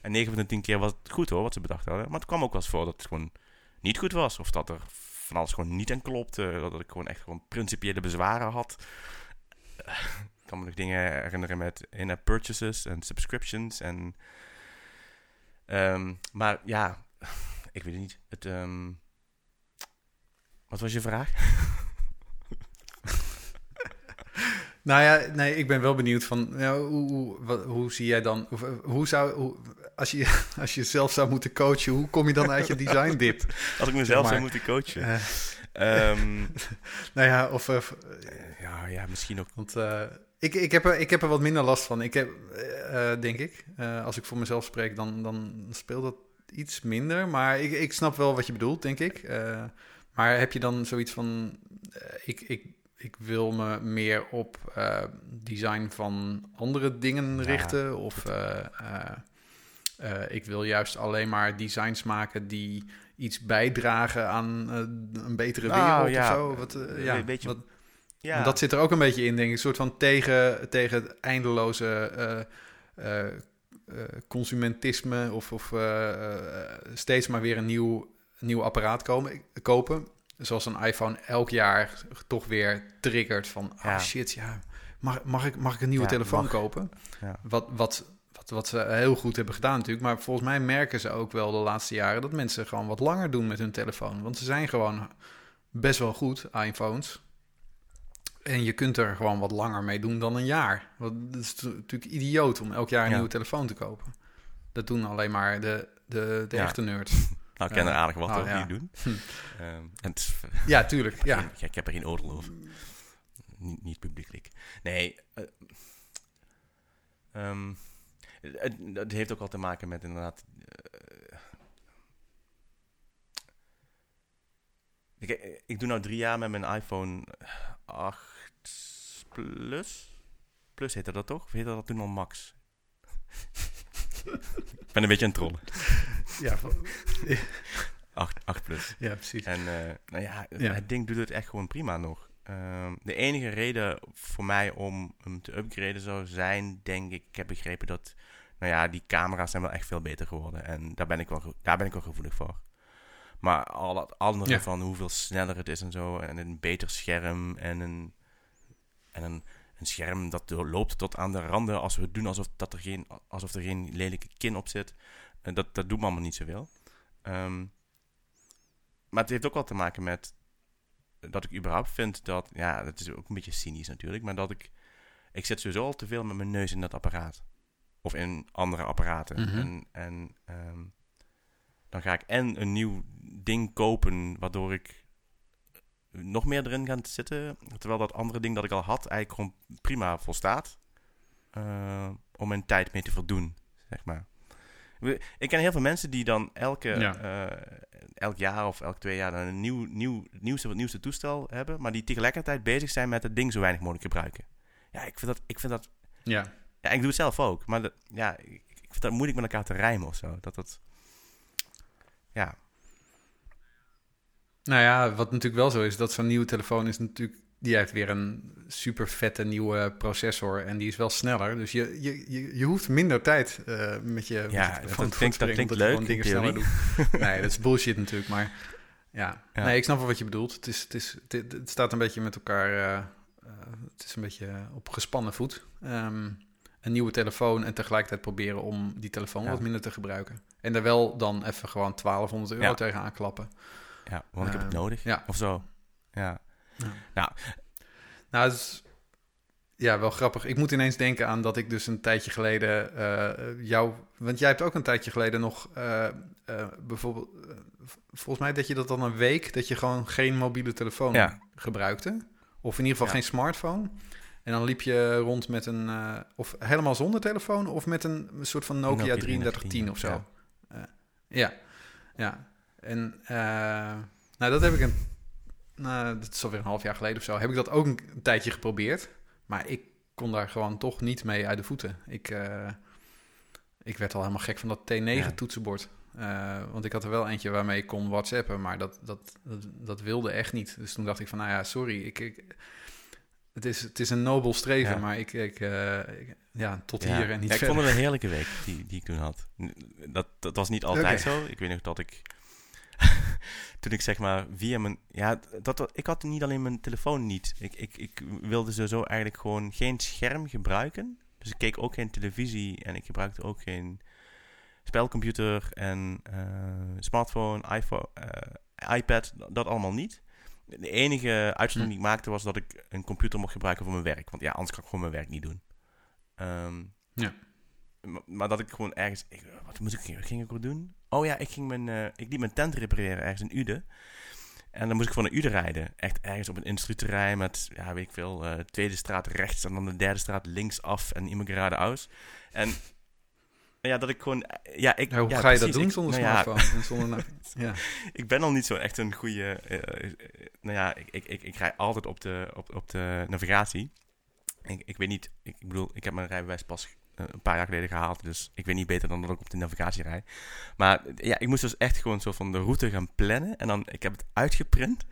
En 9 van de 10 keer was het goed hoor, wat ze bedacht hadden. Maar het kwam ook wel eens voor dat het gewoon niet goed was. Of dat er van alles gewoon niet aan klopte. Dat ik gewoon echt gewoon principiële bezwaren had. ik kan me nog dingen herinneren met in-app purchases en subscriptions. En, ehm, maar ja, ik weet het niet. Het, ehm, wat was je vraag? Nou ja, nee, ik ben wel benieuwd van hoe, hoe, wat, hoe zie jij dan, hoe, hoe zou, hoe, als, je, als je zelf zou moeten coachen, hoe kom je dan uit je design dip? Als ik mezelf Maar, zou moeten coachen. Eh, Ehm, nou ja, of, eh, ja, ja, misschien ook. want eh, ik, ik, heb er, ik heb er wat minder last van. Ik heb, eh, eh, denk ik, eh, als ik voor mezelf spreek, dan, dan speelt dat iets minder. Maar ik, ik snap wel wat je bedoelt, denk ik. Eh, maar heb je dan zoiets van, eh, ik, ik, ik wil me meer op eh, design van andere dingen Ja, richten? Of eh, eh, ik wil juist alleen maar designs maken die iets bijdragen aan een betere Nou, wereld ja. of zo? Wat, ja, Weet- weet je- wat, Ja, dat zit er ook een beetje in, denk ik. Een soort van tegen, tegen het eindeloze consumentisme of, of steeds maar weer een nieuw, nieuw apparaat komen, kopen. Zoals een iPhone elk jaar toch weer triggert van, ah Ja. shit, ja, mag, mag, ik, mag ik een nieuwe Ja, telefoon mag. kopen? Ja. Wat, wat, wat, wat ze heel goed hebben gedaan natuurlijk. Maar volgens mij merken ze ook wel de laatste jaren dat mensen gewoon wat langer doen met hun telefoon. Want ze zijn gewoon best wel goed, iPhones. En je kunt er gewoon wat langer mee doen dan een jaar. Want het is natuurlijk idioot om elk jaar een nieuwe telefoon te kopen. Dat doen alleen maar de, de, de Ja. echte nerds. Nou, ik ken er aardig wat Oh, over ja. die doen. Hm. Ehm, en is, Ja, tuurlijk. Ja. geen- ik heb er geen oordeel over. Niet, niet publiekelijk. Nee. eh, ehm, het, het heeft ook al te maken met inderdaad... eh, ik, ik doe nou drie jaar met mijn iPhone 8 Plus. Plus heette dat toch? Of heette dat toen al Max? ik ben een beetje aan het trollen. Ja, 8, 8 Plus. ja, precies. En eh, nou ja, Ja. het ding doet het echt gewoon prima nog. Ehm, de enige reden voor mij om hem te upgraden zou zijn, denk ik, ik heb begrepen dat, nou ja, die camera's zijn wel echt veel beter geworden. En daar ben ik wel, daar ben ik wel gevoelig voor. Maar al het andere Ja. van hoeveel sneller het is en zo, en een beter scherm en een, en een, een scherm dat loopt tot aan de randen als we doen alsof, dat er, geen, alsof er geen lelijke kin op zit. En dat, dat doet me allemaal niet zoveel. Ehm maar het heeft ook wel te maken met dat ik überhaupt vind dat, ja, dat is ook een beetje cynisch natuurlijk, maar dat ik, ik zit sowieso al te veel met mijn neus in dat apparaat. Of in andere apparaten. Mhm. En, en ehm, dan ga ik en een nieuw ding kopen, waardoor ik nog meer erin ga zitten. Terwijl dat andere ding dat ik al had eigenlijk gewoon prima volstaat. eh, om mijn tijd mee te voldoen, zeg maar. Ik ken heel veel mensen die dan elke, Ja. eh, elk jaar of elk twee jaar dan een nieuw, nieuw, nieuwste, het nieuwste toestel hebben, maar die tegelijkertijd bezig zijn met het ding zo weinig mogelijk gebruiken. Ja, ik vind dat, ik vind dat Ja. ja, ik doe het zelf ook. Maar dat, ja, ik, ik vind dat moeilijk met elkaar te rijmen of zo. Dat dat... Ja. Nou ja, wat natuurlijk wel zo is, dat zo'n nieuwe telefoon is natuurlijk... Die heeft weer een super vette nieuwe processor en die is wel sneller. Dus je, je, je, je hoeft minder tijd eh, met je, met je Ja, telefoon dat klinkt- dat klinkt je leuk gewoon dingen in sneller doet. Nee, dat is bullshit natuurlijk, maar ja. Ja. Nee, ik snap wel wat je bedoelt. Het, is, het, is, het, het staat een beetje met elkaar... eh, eh, het is een beetje op gespannen voet. Ehm, een nieuwe telefoon en tegelijkertijd proberen om die telefoon Ja. wat minder te gebruiken. En daar wel dan even gewoon 1200 euro Ja. tegenaan klappen. Ja, want ik heb het Ehm, nodig. ja. Of zo. Ja. Nou, het is ja, wel grappig. Ik moet ineens denken aan dat ik dus een tijdje geleden eh, jou... Want jij hebt ook een tijdje geleden nog eh, eh, bijvoorbeeld... volgens mij dat je dat dan een week... dat je gewoon geen mobiele telefoon Ja. gebruikte. Of in ieder geval Ja. geen smartphone. En dan liep je rond met een... of helemaal zonder telefoon... of met een soort van Nokia, Nokia 3310 of zo. ja. Ja, ja. En eh, nou, dat heb ik een... Nou, dat is alweer een half jaar geleden of zo. Heb ik dat ook een, een tijdje geprobeerd. Maar ik kon daar gewoon toch niet mee uit de voeten. Ik, eh, ik werd al helemaal gek van dat T9-toetsenbord. Eh, want ik had er wel eentje waarmee ik kon whatsappen, maar dat, dat, dat, dat wilde echt niet. Dus toen dacht ik van, nou ja, sorry. Ik, ik, het, is, het is een nobel streven, Ja. maar ik, ik, ik- ja, tot Ja. hier en niet Ja, ik verder. vond het een heerlijke week die, die ik toen had. Dat, dat was niet altijd zo. Ik weet nog dat ik... toen ik zeg maar via mijn... Ja, dat, ik had niet alleen mijn telefoon niet. Ik, ik, ik wilde sowieso eigenlijk gewoon geen scherm gebruiken. Dus ik keek ook geen televisie en ik gebruikte ook geen spelcomputer en eh, smartphone, iPhone, eh, iPad, dat, allemaal niet. De enige uitzondering die ik maakte was dat ik een computer mocht gebruiken voor mijn werk. Want ja, anders kan ik gewoon mijn werk niet doen. Ehm, Ja. maar, maar dat ik gewoon ergens... Ik, wat moest ik, ging ik ook doen? Oh ja, ik, ging mijn, eh, ik liet mijn tent repareren ergens in Uden. En dan moest ik van een Uden rijden. Echt ergens op een industrieterrein met, ja, weet ik veel, eh, tweede straat rechts en dan de derde straat linksaf en Immigrade Aus. En ja, dat ik gewoon... Ja, ik, Ja, hoe ja, ga je precies, dat doen ik- zonder nou ja, smartphone? en zonder ja. ik ben al niet zo echt een goede. eh, nou ja, ik, ik, ik, ik rij altijd op de, op, op de navigatie. Ik, ik weet niet, ik bedoel, ik heb mijn rijbewijs pas een paar jaar geleden gehaald. Dus ik weet niet beter dan dat ik op de navigatie rijd. Maar eh, ja, ik moest dus echt gewoon zo van de route gaan plannen. En dan, ik heb het uitgeprint.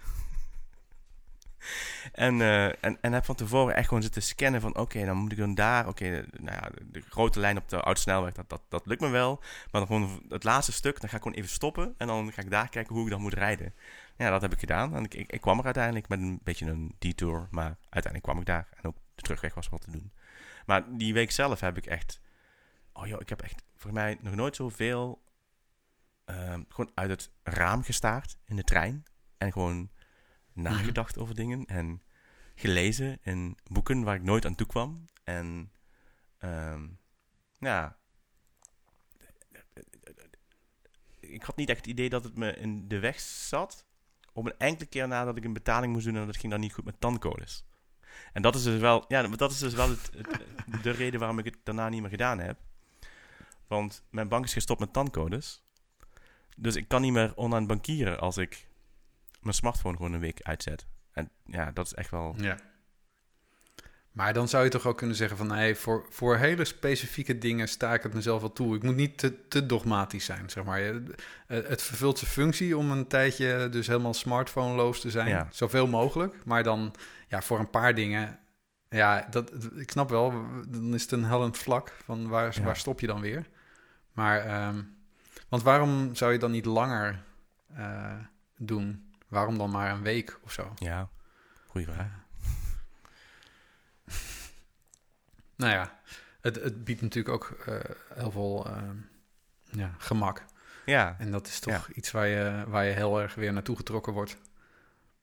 En, eh, en, en heb van tevoren echt gewoon zitten scannen van... oké, dan moet ik dan daar... oké, nou ja, de, de grote lijn op de oude snelweg, dat, dat, dat lukt me wel. Maar dan gewoon het laatste stuk, dan ga ik gewoon even stoppen... en dan ga ik daar kijken hoe ik dan moet rijden. Ja, dat heb ik gedaan. En ik, ik, ik kwam er uiteindelijk met een beetje een detour... maar uiteindelijk kwam ik daar. En ook de terugweg was wat te doen. Maar die week zelf heb ik echt... oh joh, ik heb echt voor mij nog nooit zoveel... ehm gewoon uit het raam gestaard in de trein... en gewoon nagedacht over dingen en gelezen in boeken waar ik nooit aan toe kwam. En ehm, ja, ik had niet echt het idee dat het me in de weg zat. Op een enkele keer nadat ik een betaling moest doen en dat ging dan niet goed met tandcodes. En dat is dus wel, ja, dat is dus wel de reden waarom ik het daarna niet meer gedaan heb. Want mijn bank is gestopt met tandcodes. Dus ik kan niet meer online bankieren als ik mijn smartphone gewoon een week uitzet. En ja, dat is echt wel. Ja. Maar dan zou je toch ook kunnen zeggen van... nee, voor, voor hele specifieke dingen sta ik het mezelf wel toe. Ik moet niet te, te dogmatisch zijn, zeg maar. Eh, Het vervult zijn functie om een tijdje dus helemaal smartphone-loos te zijn. Ja. Zoveel mogelijk. Maar dan, ja, voor een paar dingen... Ja, dat, ik snap wel, dan is het een hellend vlak van waar, Ja. waar stop je dan weer? Maar, ehm, want waarom zou je dan niet langer eh, doen? Waarom dan maar een week of zo? Ja, goede vraag. Nou ja, het, het biedt natuurlijk ook eh, heel veel ehm, ja, gemak. Ja, En dat is toch iets waar je, waar je heel erg weer naartoe getrokken wordt.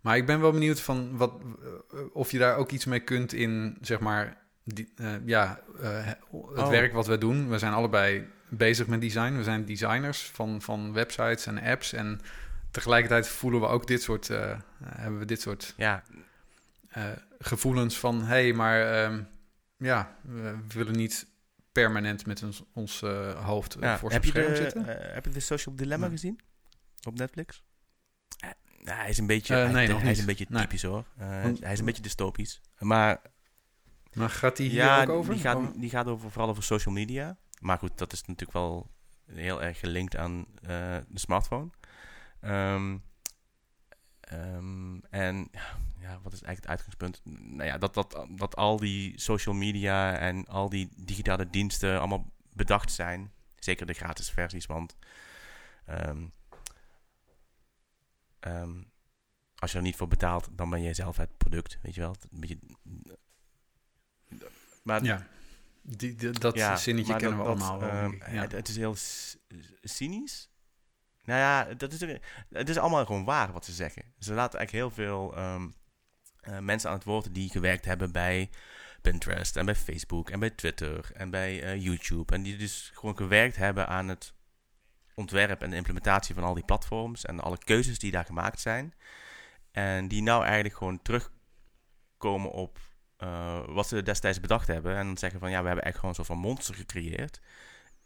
Maar ik ben wel benieuwd van wat, eh, of je daar ook iets mee kunt in, zeg maar, die, eh, ja, eh, het Oh. werk wat we doen. We zijn allebei bezig met design. We zijn designers van, van websites en apps. En tegelijkertijd voelen we ook dit soort, eh, hebben we dit soort ja, eh, gevoelens van... hé, hey, maar ehm, ja, we willen niet permanent met ons, ons eh, hoofd eh, ja. voor je scherm de, zitten. eh, heb je de Social Dilemma Nee. gezien? Op Netflix? Eh, nou, hij is een beetje, hij, nee, hij nog is niet. een beetje Nee. typisch hoor. Eh, Want- hij is een beetje dystopisch. Maar Maar gaat die hier ja, ook over? Die gaat, Oh, die gaat over, vooral over social media. Maar goed, dat is natuurlijk wel heel erg gelinkt aan eh, de smartphone. Ehm, ehm, en ja, wat is eigenlijk het uitgangspunt? Nou ja, dat, dat, dat al die social media en al die digitale diensten allemaal bedacht zijn. Zeker de gratis versies, want ehm, ehm, als je er niet voor betaalt, dan ben jij zelf het product, weet je wel. Een beetje, maar ja, die, die- dat ja, zinnetje kennen we dat, allemaal. wel, ja. het, het is heel cynisch. Nou ja, dat is, het is allemaal gewoon waar wat ze zeggen. Ze laten eigenlijk heel veel ehm, eh, mensen aan het woord die gewerkt hebben bij Pinterest en bij Facebook en bij Twitter en bij eh, YouTube. En die dus gewoon gewerkt hebben aan het ontwerp en de implementatie van al die platforms en alle keuzes die daar gemaakt zijn. En die nou eigenlijk gewoon terugkomen op eh, wat ze destijds bedacht hebben. En dan zeggen van ja, we hebben echt gewoon een soort van monster gecreëerd.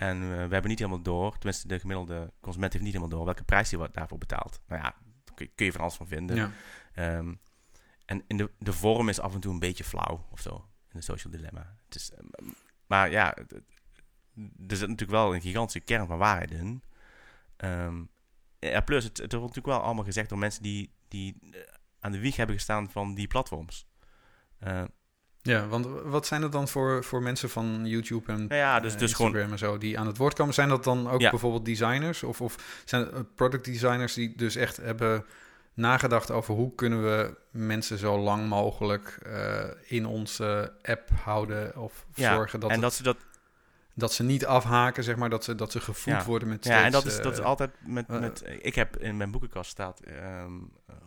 En eh, we hebben niet helemaal door, tenminste de gemiddelde consument heeft niet helemaal door welke prijs hij wat daarvoor betaalt. Nou ja, daar kun je, van alles van vinden. ja. Ehm, en in de, de vorm is af en toe een beetje flauw of zo. In de social dilemma. Het is, ehm, maar ja, er zit natuurlijk wel een gigantische kern van waarheid in. Ehm, ja, plus, het, het wordt natuurlijk wel allemaal gezegd door mensen die, die eh, aan de wieg hebben gestaan van die platforms. Eh, Ja, want wat zijn het dan voor, voor mensen van YouTube en ja, dus, eh, dus Instagram gewoon... en zo die aan het woord komen? Zijn dat dan ook Ja. bijvoorbeeld designers of, of zijn het eh, product designers die dus echt hebben nagedacht over hoe kunnen we mensen zo lang mogelijk eh, in onze app houden of Ja, zorgen dat, en het- dat ze dat... dat ze niet afhaken, zeg maar, dat ze, dat ze gevoed Ja. worden met Ja, en dat is, dat is eh, altijd met... eh, met ik heb in mijn boekenkast staat ehm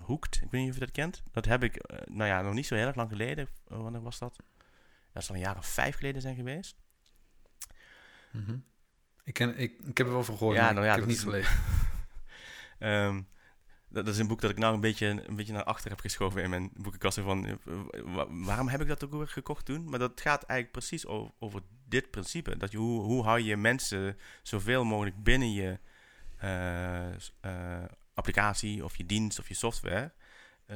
Hooked. Ik weet niet of je dat kent. Dat heb ik, eh, nou ja, nog niet zo heel erg lang geleden. Wanneer was dat? Dat zal een jaar of vijf geleden zijn geweest. mhm. ik, ken, ik, ik heb er wel van gehoord, Ja, nou ja, ik heb het niet is- gelezen. Ehm, dat, is een boek dat ik nou een beetje, een beetje naar achter heb geschoven in mijn boekenkast. Van, eh, wa- waarom heb ik dat ook weer gekocht toen? Maar dat gaat eigenlijk precies over, over dit principe. Dat je, hoe, hoe hou je mensen zoveel mogelijk binnen je eh, eh, applicatie of je dienst of je software.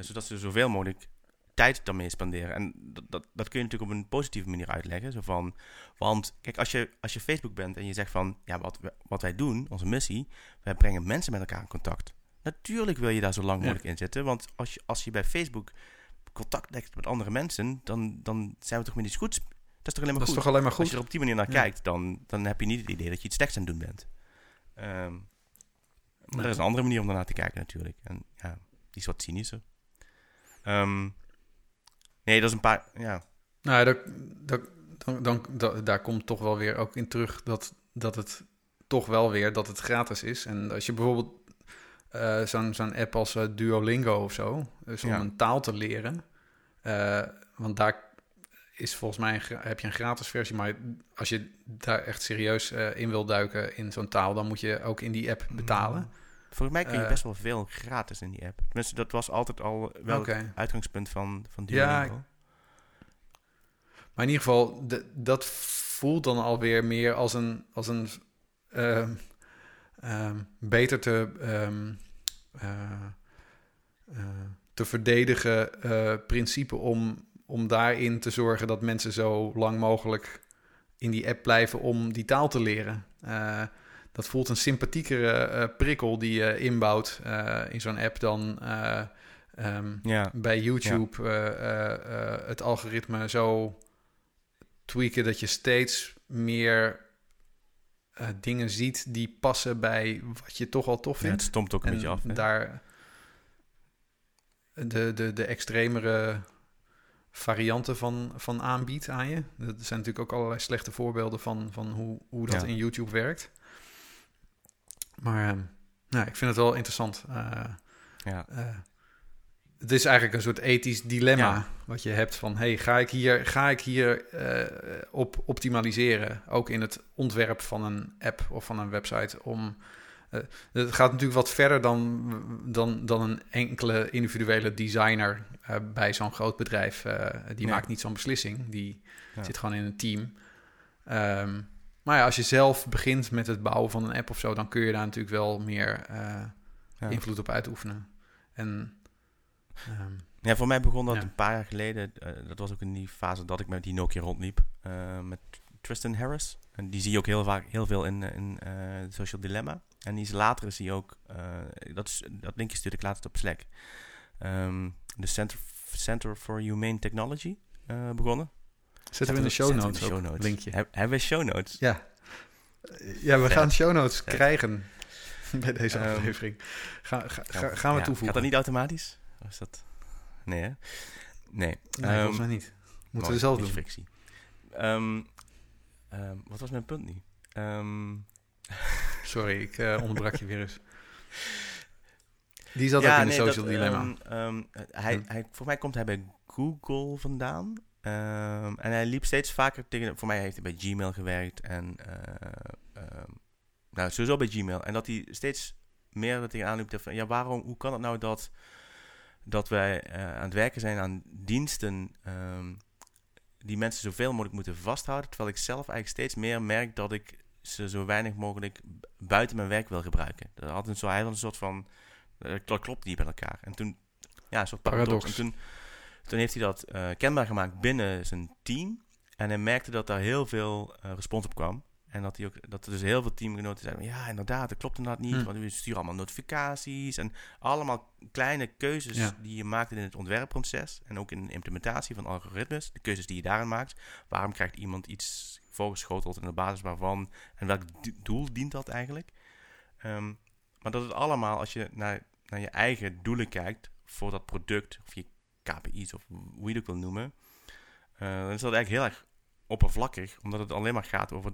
zodat ze zoveel mogelijk tijd daarmee spenderen. En dat, dat, dat kun je natuurlijk op een positieve manier uitleggen. Zo van, want kijk, als je, als je Facebook bent en je zegt van... Ja, wat, wat wij doen, onze missie... Wij brengen mensen met elkaar in contact. Natuurlijk wil je daar zo lang Ja. mogelijk in zitten. Want als je, als je bij Facebook contact legt met andere mensen... Dan, dan zijn we toch met iets goeds. Dat is toch alleen maar Dat is goed? toch alleen maar Als je er op die manier naar Ja. kijkt... Dan, dan heb je niet het idee dat je iets slechts aan het doen bent. Ehm, maar er is een andere manier om daarnaar te kijken natuurlijk. En ja, die is wat cynischer. Ehm, nee, dat is een paar... Ja, Nou, dat, dat, dan, dan, da- daar komt toch wel weer ook in terug dat, dat het toch wel weer dat het gratis is. En als je bijvoorbeeld eh, zo'n zo'n app als eh, Duolingo of zo, dus om Ja. een taal te leren, eh, want daar is volgens mij een heb je een gratis versie, maar als je daar echt serieus in wil duiken in zo'n taal, dan moet je ook in die app betalen. Volgens mij kun je best wel veel gratis in die app. Tenminste, dat was altijd al wel het uitgangspunt van, van Ja, Duolingo. Maar in ieder geval, dat voelt dan alweer meer als een, als een ehm, beter te, ehm, eh, eh, te verdedigen eh, principe om, om daarin te zorgen dat mensen zo lang mogelijk in die app blijven om die taal te leren. Dat voelt een sympathiekere prikkel die je inbouwt in zo'n app dan eh, ehm, Ja, bij YouTube het algoritme zo tweaken dat je steeds meer eh, dingen ziet die passen bij wat je toch al tof ja, het vindt. stomt ook een en beetje af. hè? daar de, de, de extremere varianten van, van aanbiedt aan je. Er zijn natuurlijk ook allerlei slechte voorbeelden van, van hoe, hoe dat Ja. in YouTube werkt. Maar eh, nou, ik vind het wel interessant. eh, ja. Het is eigenlijk een soort ethisch dilemma Ja. wat je hebt van... hey, ga ik hier, ga ik hier eh, op optimaliseren? Ook in het ontwerp van een app of van een website om... eh, het gaat natuurlijk wat verder dan, dan, dan een enkele individuele designer eh, bij zo'n groot bedrijf. die Ja. maakt niet zo'n beslissing, die Ja. zit gewoon in een team. Ehm, maar ja, als je zelf begint met het bouwen van een app of zo... dan kun je daar natuurlijk wel meer invloed op uitoefenen. En ehm, Ja, voor mij begon dat Ja. een paar jaar geleden. eh, dat was ook in die fase dat ik met die Nokia rondliep. eh, met Tristan Harris. En die zie je ook heel vaak heel veel in, eh, in eh, Social Dilemma. En die is later is hij ook. eh, dat, is, dat linkje stuurde ik laatst op Slack. Ehm, de Center, Center for Humane Technology eh, begonnen. zetten we in de show notes in de ook, show notes. linkje. Heb- hebben we show notes? Ja. Ja, we gaan show notes Ja. krijgen bij deze Ehm, aflevering. Ga, ga, ga- gaan we Ja, toevoegen? Gaat dat niet automatisch? Is dat... Nee, hè? Nee. Nee, Ehm, volgens mij niet. Moeten mooi, we zelf doen. frictie. Ehm, ehm, wat was mijn punt nu? Ehm, Sorry, ik eh, onderbrak je weer eens. Die zat ook in de nee, social dat, dilemma. ehm, ehm, hij, Ja. hij, voor mij komt hij bij Google vandaan. Ehm, en hij liep steeds vaker tegen... Voor mij heeft hij bij Gmail gewerkt. En... eh, ehm, nou, sowieso bij Gmail. En dat hij steeds meer er tegenaan liep. Van, ja, waarom... Hoe kan het nou dat... Dat wij eh, aan het werken zijn aan diensten... ehm, die mensen zoveel mogelijk moeten vasthouden. Terwijl ik zelf eigenlijk steeds meer merk dat ik ze zo weinig mogelijk buiten mijn werk wil gebruiken. Dat had een, zo, hij had een soort van... eh, Dat klopt niet bij elkaar. En toen... Ja, een soort paradox. Paradox. En toen, toen heeft hij dat eh, kenbaar gemaakt binnen zijn team. En hij merkte dat daar heel veel respons op kwam. En dat, die ook, dat er dus heel veel teamgenoten zeiden: ja, inderdaad, dat klopt inderdaad niet. Hm. Want we sturen allemaal notificaties en allemaal kleine keuzes Ja. die je maakt in het ontwerpproces. En ook in de implementatie van algoritmes. De keuzes die je daarin maakt. Waarom krijgt iemand iets voorgeschoteld en op basis waarvan? En welk doel dient dat eigenlijk? Ehm, maar dat het allemaal, als je naar, naar je eigen doelen kijkt voor dat product, of je KPI's of hoe je het ook wil noemen, eh, dan is dat eigenlijk heel erg oppervlakkig, omdat het alleen maar gaat over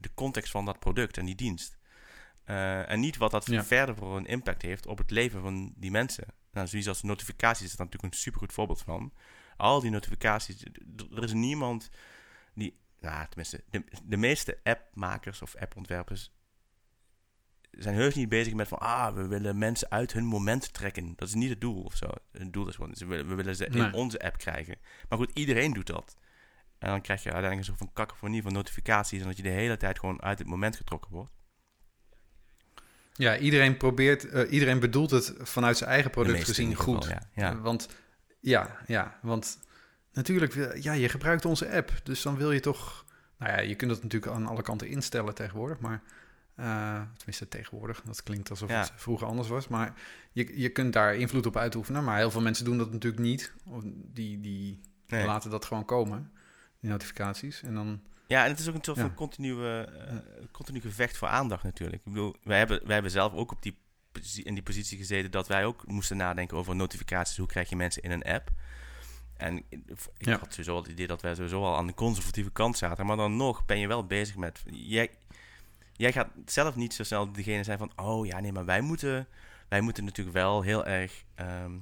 de context van dat product en die dienst. Eh, en niet wat dat Ja. verder voor een impact heeft op het leven van die mensen. Nou, zoiets als notificaties is daar natuurlijk een supergoed voorbeeld van. Al die notificaties, er is niemand die, nou tenminste, de, de meeste appmakers of appontwerpers zijn heus niet bezig met van, ah, we willen mensen uit hun moment trekken. Dat is niet het doel of zo. Het doel is gewoon, willen, we willen ze in onze app krijgen. Maar goed, iedereen doet dat. En dan krijg je uiteindelijk een soort van kakofonie van notificaties en dat je de hele tijd gewoon uit het moment getrokken wordt. Ja, iedereen probeert, eh, iedereen bedoelt het vanuit zijn eigen product gezien goed. geval, ja. ja. Want ja, ja, want natuurlijk, eh, ja, je gebruikt onze app, dus dan wil je toch, nou ja, je kunt dat natuurlijk aan alle kanten instellen tegenwoordig, maar eh, tenminste tegenwoordig, dat klinkt alsof Ja. het vroeger anders was, maar je, je kunt daar invloed op uitoefenen, maar heel veel mensen doen dat natuurlijk niet, Of die, die Nee. laten dat gewoon komen, die notificaties, en dan, Ja, en het is ook een soort Ja. van continue, eh, continu gevecht voor aandacht natuurlijk. Ik bedoel, wij hebben, wij hebben zelf ook op die, in die positie gezeten dat wij ook moesten nadenken over notificaties. Hoe krijg je mensen in een app? En ik Ja. had sowieso al het idee dat wij sowieso al aan de conservatieve kant zaten. Maar dan nog ben je wel bezig met... Jij, jij gaat zelf niet zo snel degene zijn van... Oh ja, nee, maar wij moeten, wij moeten natuurlijk wel heel erg... ehm,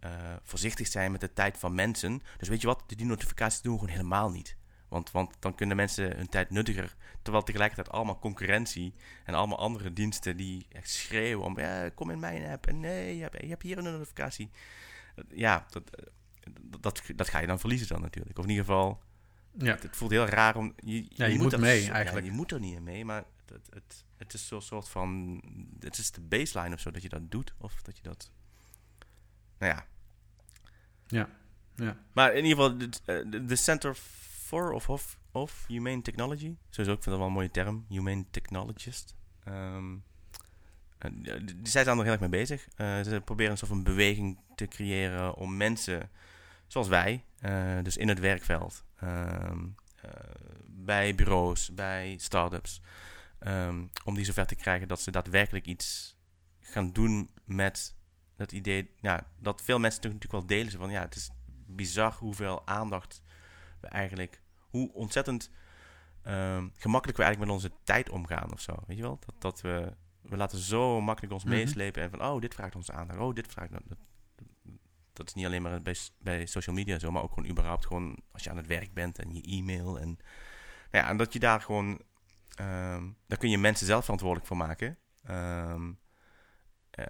eh, voorzichtig zijn met de tijd van mensen. Dus weet je wat, die notificaties doen we gewoon helemaal niet. Want, want dan kunnen mensen hun tijd nuttiger. Terwijl tegelijkertijd allemaal concurrentie en allemaal andere diensten die echt schreeuwen om ja, kom in mijn app en nee, je hebt, je hebt hier een notificatie. Ja, dat, eh, dat, dat ga je dan verliezen dan natuurlijk. Of in ieder geval, ja, het, het voelt heel raar om... Je, Ja, je moet mee, zo- ja, eigenlijk. je moet er niet mee, maar het, het, het is zo'n soort van... Het is de baseline of zo dat je dat doet. Of dat je dat... Nou ja, ja, ja, maar in ieder geval, de, de- de Center for of, of, of Humane Technology. Sowieso, ik vind dat wel een mooie term. Humane Technologist. Die die zijn daar nog heel erg mee bezig. Eh, ze proberen een soort van beweging te creëren om mensen zoals wij, eh, dus in het werkveld, ehm, eh, bij bureaus, bij start-ups, ehm, om die zover te krijgen dat ze daadwerkelijk iets gaan doen met het idee, ja, dat veel mensen natuurlijk wel delen. Van, ja, het is bizar hoeveel aandacht we eigenlijk, hoe ontzettend ehm, gemakkelijk we eigenlijk met onze tijd omgaan of zo. Weet je wel? Dat, dat we, we laten zo makkelijk ons Mhm. meeslepen en van, oh, dit vraagt onze aandacht, oh, dit vraagt... Dat, dat, dat is niet alleen maar bij, bij social media zo, maar ook gewoon überhaupt gewoon als je aan het werk bent en je e-mail en... Nou ja, en dat je daar gewoon... ehm, daar kun je mensen zelf verantwoordelijk voor maken. Ehm, eh,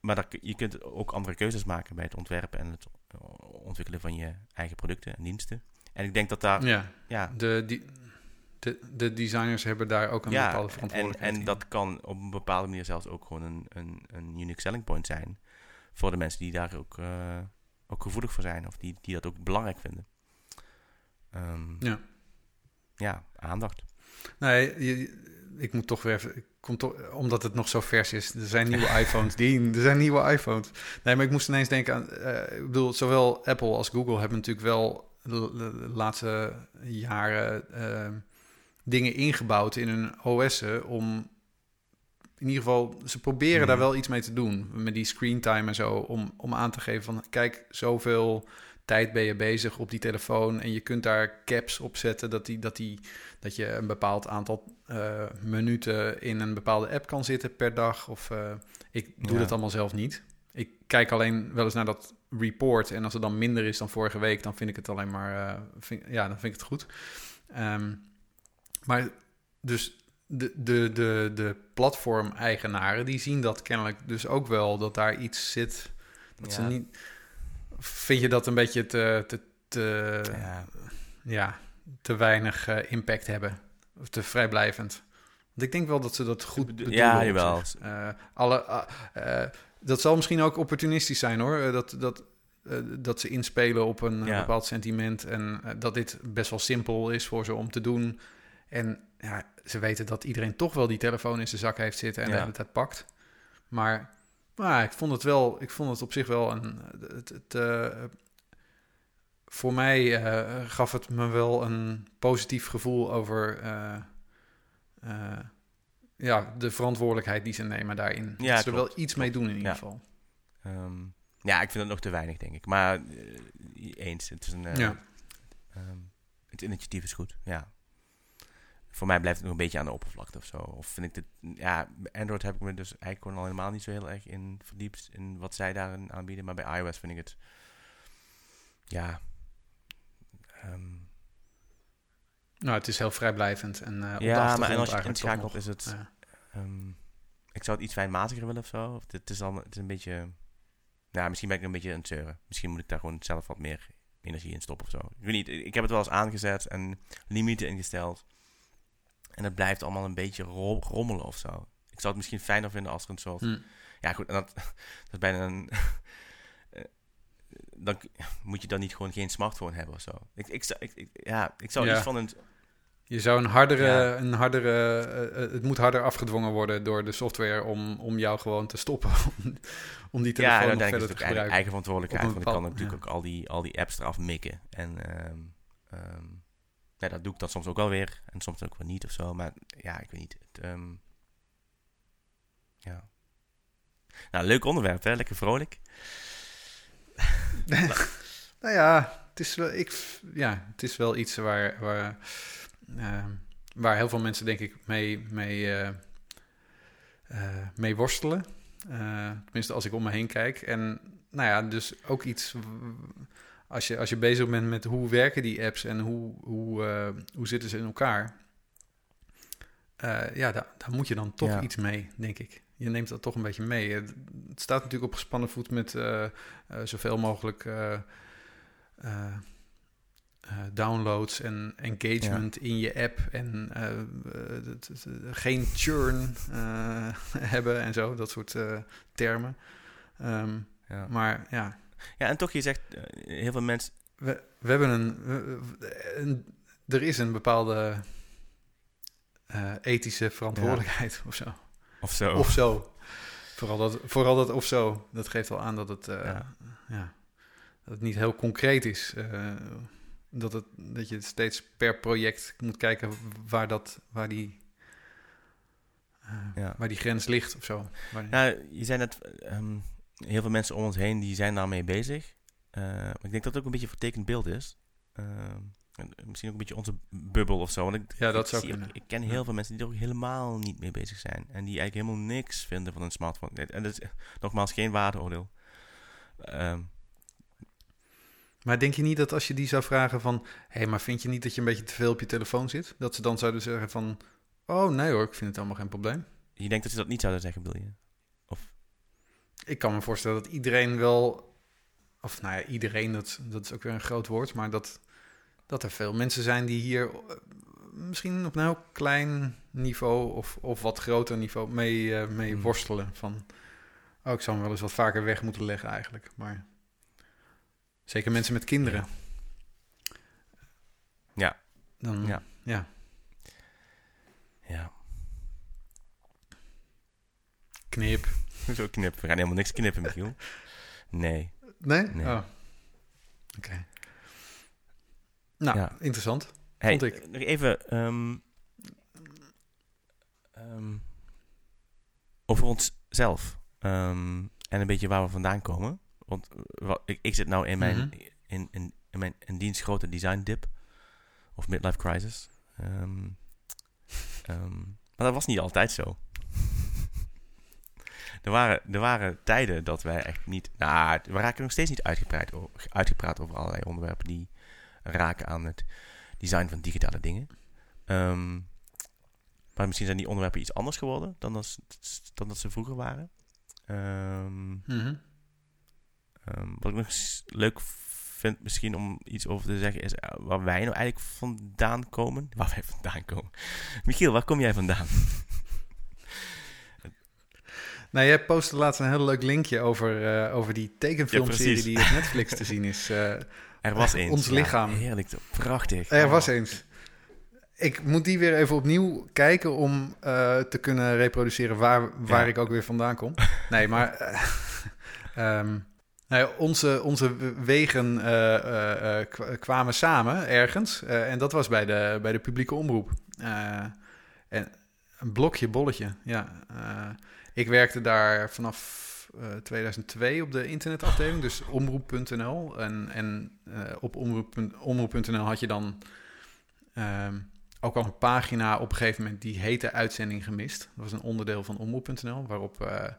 maar je kunt ook andere keuzes maken bij het ontwerpen en het ontwikkelen van je eigen producten en diensten. En ik denk dat daar, ja, ja. De, die, de, de designers hebben daar ook een bepaalde en, verantwoordelijkheid en in. dat kan op een bepaalde manier zelfs ook gewoon een, een, een unique selling point zijn voor de mensen die daar ook, eh, ook gevoelig voor zijn of die, die dat ook belangrijk vinden. Ehm, Ja. ja, aandacht. Nee, je- ik moet toch weer even... toch, omdat het nog zo vers is. Er zijn nieuwe iPhones. Die, er zijn nieuwe iPhones. Nee, maar ik moest ineens denken aan... eh, ik bedoel, zowel Apple als Google hebben natuurlijk wel... de, laatste jaren eh, dingen ingebouwd in hun OS'en... om in ieder geval... ze proberen daar Mhm. wel iets mee te doen. Met die screentime en zo. Om, om aan te geven van... kijk, zoveel tijd ben je bezig op die telefoon... en je kunt daar caps op zetten... dat, die, dat, die, dat je een bepaald aantal eh, minuten in een bepaalde app kan zitten per dag. Of eh, ik doe Ja. dat allemaal zelf niet. Ik kijk alleen wel eens naar dat report. En als het dan minder is dan vorige week, dan vind ik het alleen maar. eh, vind, ja, dan vind ik het goed. Ehm, maar dus de, de, de, de platform-eigenaren die zien dat kennelijk dus ook wel dat daar iets zit. Dat ze niet. Vind je dat een beetje te, te, te, Ja. ja, te weinig eh, impact hebben? Of te vrijblijvend? Want ik denk wel dat ze dat goed bedo- bedoelen. ja, jawel. Eh, alle, ah, eh, dat zal misschien ook opportunistisch zijn hoor. Dat, dat, eh, dat ze inspelen op een Ja. bepaald sentiment. En dat dit best wel simpel is voor ze om te doen. En ja, ze weten dat iedereen toch wel die telefoon in zijn zak heeft zitten en Ja. de hele tijd pakt. Maar, maar ik vond het wel, ik vond het op zich wel een. Het, het, eh, voor mij eh, gaf het me wel een positief gevoel over eh, ja, de verantwoordelijkheid die ze nemen daarin. Ja, dat ze er wel klopt, iets mee doen in ieder Ja. geval. Ehm, ja, ik vind het nog te weinig, denk ik. Maar eens, het is een... eh, Ja. ehm, het initiatief is goed, ja. Voor mij blijft het nog een beetje aan de oppervlakte of zo. Of vind ik dit... Ja, Android heb ik me dus eigenlijk gewoon al helemaal niet zo heel erg in verdiept... in wat zij daarin aanbieden. Maar bij iOS vind ik het... Ja... ehm, Nou, het is heel vrijblijvend en de ja, maar en als je het inschakelt is het... Ja. Ehm, ik zou het iets fijnmatiger willen of zo. Of het, is al, het is een beetje... Ja, misschien ben ik een beetje aan het zeuren. Misschien moet ik daar gewoon zelf wat meer energie in stoppen of zo. Ik weet niet, ik heb het wel eens aangezet en limieten ingesteld. En het blijft allemaal een beetje ro- rommelen of zo. Ik zou het misschien fijner vinden als er een soort... Hm. Ja, goed, en dat, dat is bijna een... eh, dan moet je dan niet gewoon geen smartphone hebben of zo. Ik, ik, zou- ik, ik- ja, ik zou Ja. iets van een... Je zou een hardere, Ja. een hardere eh, eh, het moet harder afgedwongen worden door de software om, om jou gewoon te stoppen. om, om die telefoon ja, nog denk ik verder te eigen, gebruiken. eigen verantwoordelijkheid. Want ik kan natuurlijk ook al die, al die apps eraf mikken. En ehm, ehm, ja, dat doe ik dan soms ook wel weer. En soms ook wel niet of zo. Maar ja, ik weet niet. Het, ehm, ja. Nou, leuk onderwerp, hè? Lekker vrolijk. Nou ja, het is wel, ik, ja, het is wel iets waar, waar, eh, waar heel veel mensen denk ik mee, mee, eh, eh, mee worstelen. Eh, tenminste, als ik om me heen kijk. En nou ja, dus ook iets als je, als je bezig bent met hoe werken die apps en hoe, hoe, eh, hoe zitten ze in elkaar. Eh, ja, daar, daar moet je dan toch Ja. iets mee, denk ik. Je neemt dat toch een beetje mee. Het, het staat natuurlijk op gespannen voet met eh, zoveel mogelijk downloads en engagement in je app. En geen churn hebben en zo, dat soort termen. Ehm, Ja. maar ja, ja, en toch, je zegt eh, heel veel mensen... we, we hebben een, Er is een bepaalde eh, ethische verantwoordelijkheid of zo. Of zo. Of zo. Vooral dat, vooral dat of zo. Dat geeft al aan dat het, eh, Ja. ja. dat het niet heel concreet is. Dat, het, dat je steeds per project moet kijken waar, dat, waar, die, Ja. waar die grens ligt of zo. Nou, je zei net, ehm, heel veel mensen om ons heen die zijn daarmee bezig. Eh, maar ik denk dat het ook een beetje een vertekend beeld is. En misschien ook een beetje onze bubbel of zo. Want ik, Ja, dat zou ik ken heel veel mensen die er ook helemaal niet mee bezig zijn. En die eigenlijk helemaal niks vinden van een smartphone. En dat is eh, nogmaals geen waardeoordeel. Ehm, Maar denk je niet dat als je die zou vragen van... hé, hey, maar vind je niet dat je een beetje te veel op je telefoon zit? Dat ze dan zouden zeggen van... oh, nee hoor, ik vind het allemaal geen probleem. je denkt dat ze dat niet zouden zeggen, bedoel je? Ik kan me voorstellen dat iedereen wel... Of nou ja, iedereen, dat, dat is ook weer een groot woord... maar dat, dat er veel mensen zijn die hier... eh, misschien op een heel klein niveau... of, of wat groter niveau mee, eh, mee Hmm. worstelen. Van, oh, ik zou hem wel eens wat vaker weg moeten leggen eigenlijk. Maar zeker mensen met kinderen. Ja. Dan, Ja. ja. Ja. Knip. Zo knippen. We gaan helemaal niks knippen, Michiel. Nee. Nee? Nee. Oh. Oké. Nou, Ja. interessant. Hey, Vond ik. nog even ehm, ehm, over onszelf. Ehm, en een beetje waar we vandaan komen. Want eh, wat, ik, ik zit nou in mijn, Mhm. in, in, in mijn in dienst grote design dip. Of midlife crisis. Maar dat was niet altijd zo. Er, waren, er waren tijden dat wij echt niet... Nou, we raken nog steeds niet uitgepraat over, uitgepraat over allerlei onderwerpen die raken aan het design van digitale dingen. Ehm, maar misschien zijn die onderwerpen iets anders geworden dan dat, ze- dan dat ze vroeger waren. Ehm, Mhm. ehm, wat ik nog leuk vind misschien om iets over te zeggen is eh, waar wij nou eigenlijk vandaan komen. Waar wij vandaan komen. Michiel, waar kom jij vandaan? Nou, jij postte laatst een heel leuk linkje over, eh, over die tekenfilmserie Ja, die op Netflix te zien is. Eh, Er was eens. Ons Ja, lichaam. heerlijk, prachtig. er Oh. was eens. ik moet die weer even opnieuw kijken om eh, te kunnen reproduceren waar, waar Ja. ik ook weer vandaan kom. Nee, maar eh, ehm, nou ja, onze, onze wegen kwa- kwamen samen ergens. en dat was bij de, bij de publieke omroep. En een blokje bolletje, ja. Eh, ik werkte daar vanaf eh, 2002 op de internetafdeling, dus omroep.nl. En, en eh, op omroep- omroep.nl had je dan ehm, ook al een pagina op een gegeven moment die heette Uitzending Gemist. Dat was een onderdeel van omroep.nl, waarop eh,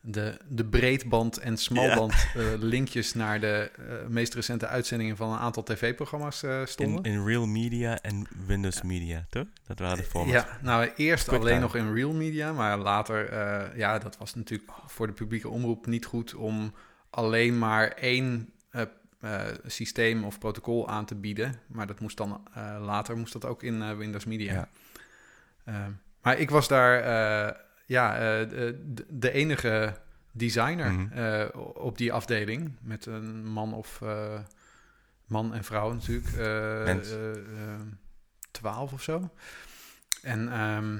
de, de breedband en smalband eh, linkjes naar de eh, meest recente uitzendingen van een aantal tv-programma's eh, stonden. In, in Real Media en Windows Media, toch? Dat waren de formats. Ja, nou eerst alleen nog in real media, maar later, ja, dat was natuurlijk voor de publieke omroep niet goed om alleen maar één systeem of protocol aan te bieden. Maar dat moest dan later moest dat ook in Windows Media. Ja. Maar ik was daar, ja, eh, de, de enige designer Mhm. eh, op die afdeling met een man of eh, man en vrouw natuurlijk. eh, eh, eh, twaalf of zo. En ehm,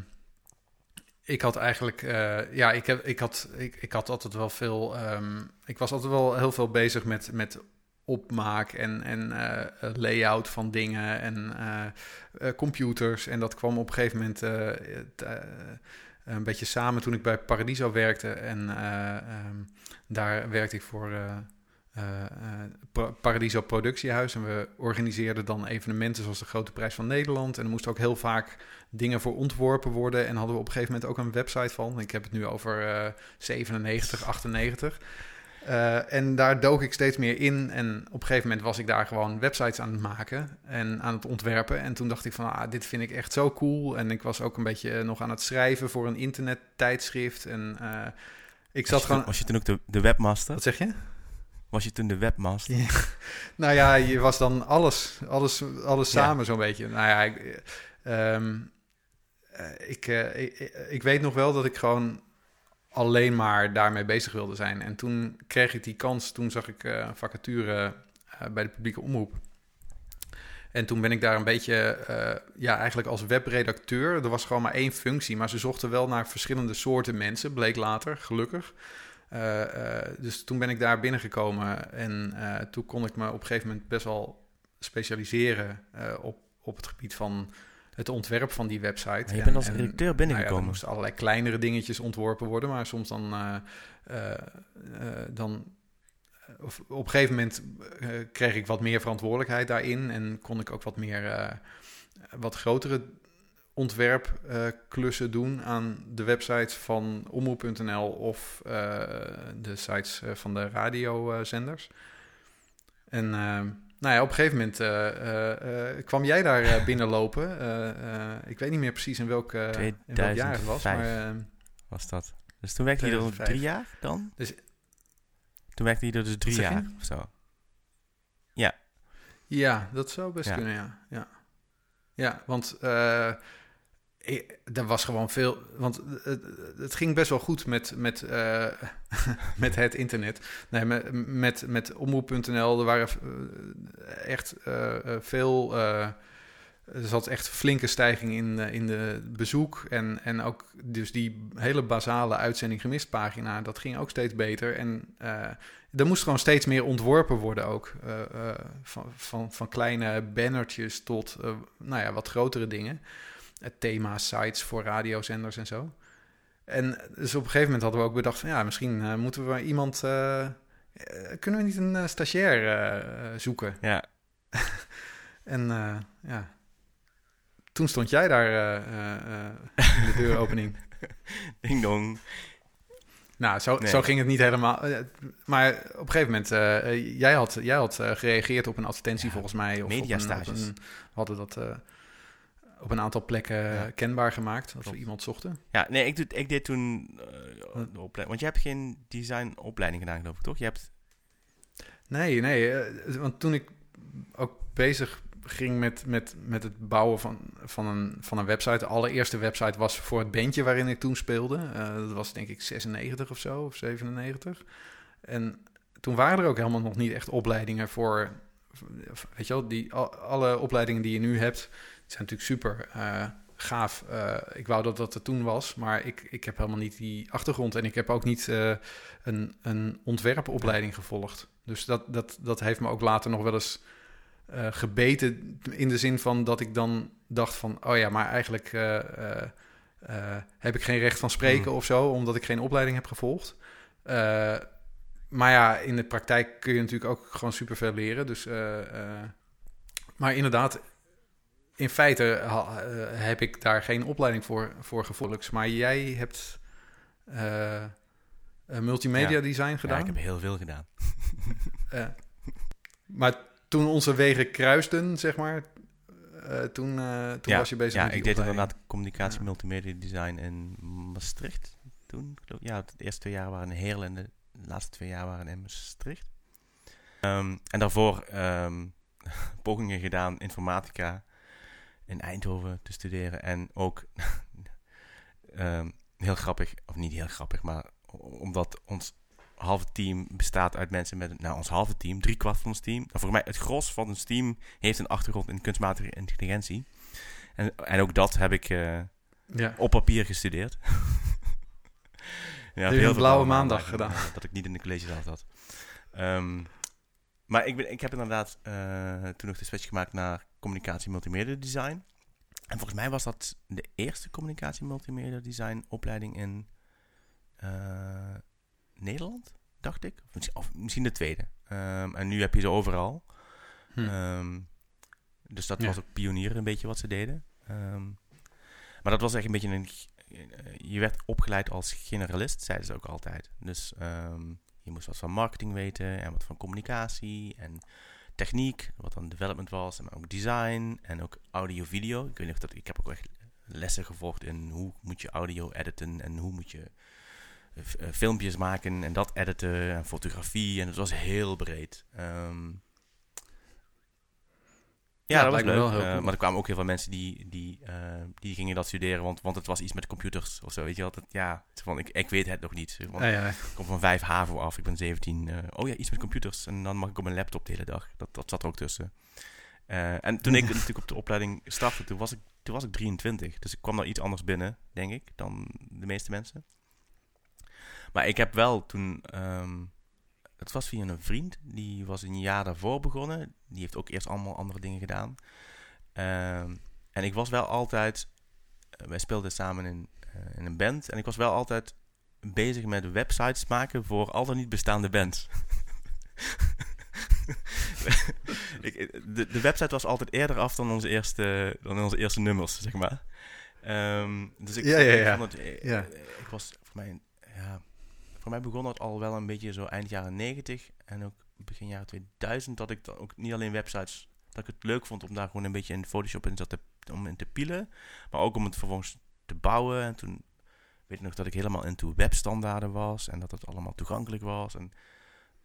ik had eigenlijk, eh, ja, ik, heb, ik, had, ik, ik had altijd wel veel, ehm, ik was altijd wel heel veel bezig met, met opmaak en, en eh, layout van dingen en eh, eh, computers. En dat kwam op een gegeven moment eh, eh, een beetje samen toen ik bij Paradiso werkte. En eh, ehm, daar werkte ik voor eh, eh, eh, Pa- Paradiso Productiehuis. En we organiseerden dan evenementen zoals de Grote Prijs van Nederland. En er moesten ook heel vaak dingen voor ontworpen worden. En hadden we op een gegeven moment ook een website van. Ik heb het nu over eh 97, 98. Eh, en daar dook ik steeds meer in. En op een gegeven moment was ik daar gewoon websites aan het maken en aan het ontwerpen. En toen dacht ik van, ah, dit vind ik echt zo cool. En ik was ook een beetje nog aan het schrijven voor een internettijdschrift. En eh, ik zat was, gewoon... toen, was je toen ook de, de webmaster? Wat zeg je? Was je toen de webmaster? Ja. Nou ja, je was dan alles, alles, alles Ja. samen zo'n beetje. Nou ja, ik, eh, ehm, eh, ik, eh, ik, ik weet nog wel dat ik gewoon alleen maar daarmee bezig wilde zijn. En toen kreeg ik die kans, toen zag ik een vacature eh, bij de publieke omroep. En toen ben ik daar een beetje, eh, ja, eigenlijk als webredacteur. Er was gewoon maar één functie, maar ze zochten wel naar verschillende soorten mensen, bleek later, gelukkig. Dus toen ben ik daar binnengekomen en toen kon ik me op een gegeven moment best wel specialiseren op, op het gebied van het ontwerp van die website. Maar je En- bent als en, redacteur nou ja, binnengekomen. er moesten allerlei kleinere dingetjes ontworpen worden, maar soms dan, eh, eh, eh, dan of op een gegeven moment eh, kreeg ik wat meer verantwoordelijkheid daarin en kon ik ook wat meer, eh, wat grotere ontwerpklussen doen aan de websites van omroep.nl of eh, de sites eh, van de radiozenders. En eh, nou ja, op een gegeven moment eh, eh, eh, kwam jij daar binnenlopen. Ik weet niet meer precies in welk, in welk jaar het was, 2005. maar Was dat. Dus toen werkte je er 2005. drie jaar dan? Dus- toen werkte je er dus drie jaar of zo. Ja, dat zou best Ja. kunnen, ja. Ja, ja want er was gewoon veel... Want het, het ging best wel goed met, met, met het internet. Nee, met, met, met omroep.nl, er waren eh, echt eh, eh, veel... er zat echt flinke stijging in, in de bezoek. En, en ook dus die hele basale uitzending gemist pagina, dat ging ook steeds beter. En er moest gewoon steeds meer ontworpen worden ook. van, van, van kleine bannertjes tot nou ja, wat grotere dingen. Eh, thema-sites voor radiozenders en zo. En dus op een gegeven moment hadden we ook bedacht van... ja, misschien eh, moeten we iemand... eh, eh, kunnen we niet een stagiair zoeken? Ja, En ja, toen stond jij daar in de deuropening. ding dong. nou, zo, Nee. zo ging het niet helemaal. Maar op een gegeven moment, jij had, jij had gereageerd op een advertentie Ja, volgens mij. Of een, mediastages. een- we hadden dat op een aantal plekken Ja. kenbaar gemaakt. Dat we iemand zochten. Ja, nee, ik, doe, ik deed toen eh, de opleiding. Want je hebt geen designopleiding gedaan, geloof ik, toch? Je hebt... Nee, nee. eh, want toen ik ook bezig ging met, met, met het bouwen van, van, een, van een website. De allereerste website was voor het bandje waarin ik toen speelde. Eh, dat was denk ik 96 of zo, of 97. En toen waren er ook helemaal nog niet echt opleidingen voor... Weet je wel, die, al- alle opleidingen die je nu hebt... zijn natuurlijk super eh, gaaf. Eh, ik wou dat dat er toen was, maar ik, ik heb helemaal niet die achtergrond. En ik heb ook niet eh, een, een ontwerpopleiding gevolgd. Dus dat, dat, dat heeft me ook later nog wel eens gebeten. In de zin van dat ik dan dacht van... oh ja, maar eigenlijk heb ik geen recht van spreken Mm. of zo... omdat ik geen opleiding heb gevolgd. Maar ja, in de praktijk kun je natuurlijk ook gewoon superveel leren. Dus, maar inderdaad, in feite eh, heb ik daar geen opleiding voor, voor gevolgd. Maar jij hebt eh, multimedia Ja. design Ja, gedaan. ik heb heel veel gedaan. Eh, maar toen onze wegen kruisten, zeg maar, eh, toen, toen ja, was je bezig ja, met die ik deed inderdaad communicatie Ja. multimedia design in Maastricht toen. geloof. Ja, de eerste twee jaar waren in Heerlen en de laatste twee jaar waren in Maastricht. Ehm, en daarvoor ehm, pogingen gedaan informatica in Eindhoven te studeren. En ook ehm, heel grappig, of niet heel grappig, maar omdat ons halve team bestaat uit mensen met, nou ons halve team, drie kwart van ons team. Nou, voor mij het gros van ons team heeft een achtergrond in kunstmatige intelligentie. En, en ook dat heb ik eh, Ja. op papier gestudeerd. ja, een blauwe maandag gedaan. eh, dat ik niet in de collegezaal zat. Ehm, maar ik, ben, ik heb inderdaad eh, toen nog de switch gemaakt naar communicatie multimedia design. En volgens mij was dat de eerste communicatie multimedia design opleiding in eh, Nederland, dacht ik. Of misschien, of misschien de tweede. Ehm, en nu heb je ze overal. Hm. Ehm, dus dat Ja. was ook pionier een beetje wat ze deden. Ehm, maar dat was echt een beetje een... eh, Je werd opgeleid als generalist, zeiden ze ook altijd. Dus je moest wat van marketing weten en wat van communicatie en techniek, wat dan development was, en ook design en ook audio-video. Ik weet nog dat ik heb ook echt lessen gevolgd in hoe moet je audio editen en hoe moet je eh, eh, filmpjes maken en dat editen en fotografie en het was heel breed. Ehm, ja, dat was leuk. wel heel Eh, cool. maar er kwamen ook heel veel mensen die, die, eh, die gingen dat studeren, want, want het was iets met computers of zo. Weet je wel? Dat, ja, van, ik, ik weet het nog niet. Want Ja, ja. ik kom van 5 HAVO af, ik ben 17. eh, oh ja, iets met computers. En dan mag ik op mijn laptop de hele dag. Dat, dat zat er ook tussen. En toen ik natuurlijk op de opleiding startte, toen was, ik, toen was ik 23. Dus ik kwam daar iets anders binnen, denk ik, dan de meeste mensen. Maar ik heb wel toen... ehm, het was via een vriend, die was een jaar daarvoor begonnen. Die heeft ook eerst allemaal andere dingen gedaan. Ehm, en ik was wel altijd... eh, wij speelden samen in, eh, in een band. En ik was wel altijd bezig met websites maken voor al dan niet bestaande bands. ik, de, de website was altijd eerder af dan onze eerste, dan onze eerste nummers, zeg maar. Ehm, dus ik, Ja, ja, ik ja. vond het, eh, ik was voor mij, voor mij begon dat al wel een beetje zo eind jaren 90 en ook begin jaren 2000 dat ik dan ook niet alleen websites dat ik het leuk vond om daar gewoon een beetje in Photoshop in te, om in te pielen, maar ook om het vervolgens te bouwen. En toen weet ik nog dat ik helemaal into webstandaarden was en dat het allemaal toegankelijk was. En,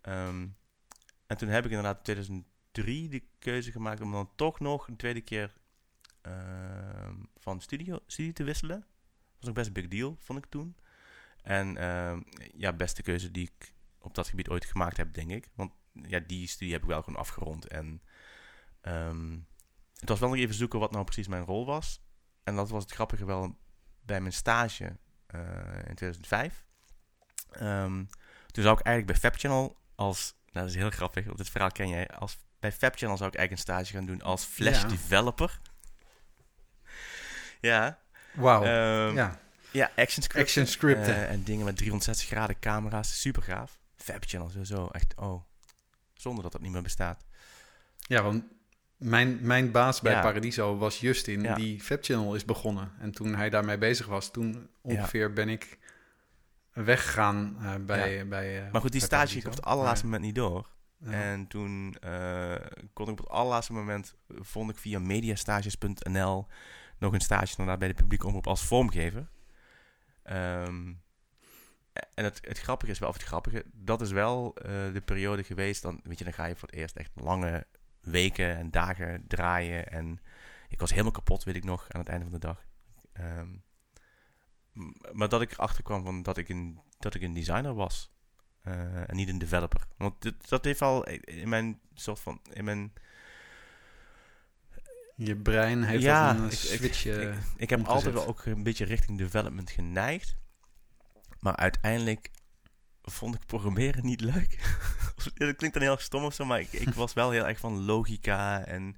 ehm, en toen heb ik inderdaad in 2003 de keuze gemaakt om dan toch nog een tweede keer ehm, van studio, studie te wisselen. Dat was ook best een big deal, vond ik toen. En ehm, ja, beste keuze die ik op dat gebied ooit gemaakt heb, denk ik. Want ja, die studie heb ik wel gewoon afgerond. En ehm, het was wel nog even zoeken wat nou precies mijn rol was. En dat was het grappige wel bij mijn stage eh, in 2005. Ehm, toen zou ik eigenlijk bij FabChannel als... Nou, dat is heel grappig, want dit verhaal ken jij. Als, bij FabChannel zou ik eigenlijk een stage gaan doen als Flash Ja. developer. ja. Wauw. ja. Ja, action scripten. Action scripten. Eh, en dingen met 360 graden camera's. Super gaaf. FabChannel sowieso. Echt, oh. Zonder dat dat niet meer bestaat. ja, want mijn, mijn baas bij Ja. Paradiso was Justin, Ja. die Fabchannel is begonnen. En toen hij daarmee bezig was, toen ongeveer ben ik weggegaan eh, bij, bij eh, Maar goed, die stage ging op het allerlaatste moment niet door. En toen kon ik op het allerlaatste moment, vond ik via mediastages.nl nog een stage inderdaad bij de publieke omroep als vormgever. Ehm, en het, het grappige is wel, of het grappige, dat is wel eh, de periode geweest, dan, weet je, dan ga je voor het eerst echt lange weken en dagen draaien. En ik was helemaal kapot, weet ik nog, aan het einde van de dag. Ehm, maar dat ik erachter kwam van dat ik een, dat ik een designer was. eh, en niet een developer. Want dit, dat heeft al in mijn soort van. In mijn Je brein heeft Ja, dat een ik- ik- switch. eh, ik, ik heb omgezet. altijd wel ook een beetje richting development geneigd. Maar uiteindelijk vond ik programmeren niet leuk. dat klinkt dan heel erg stom of zo, maar ik, ik was wel heel erg van logica en...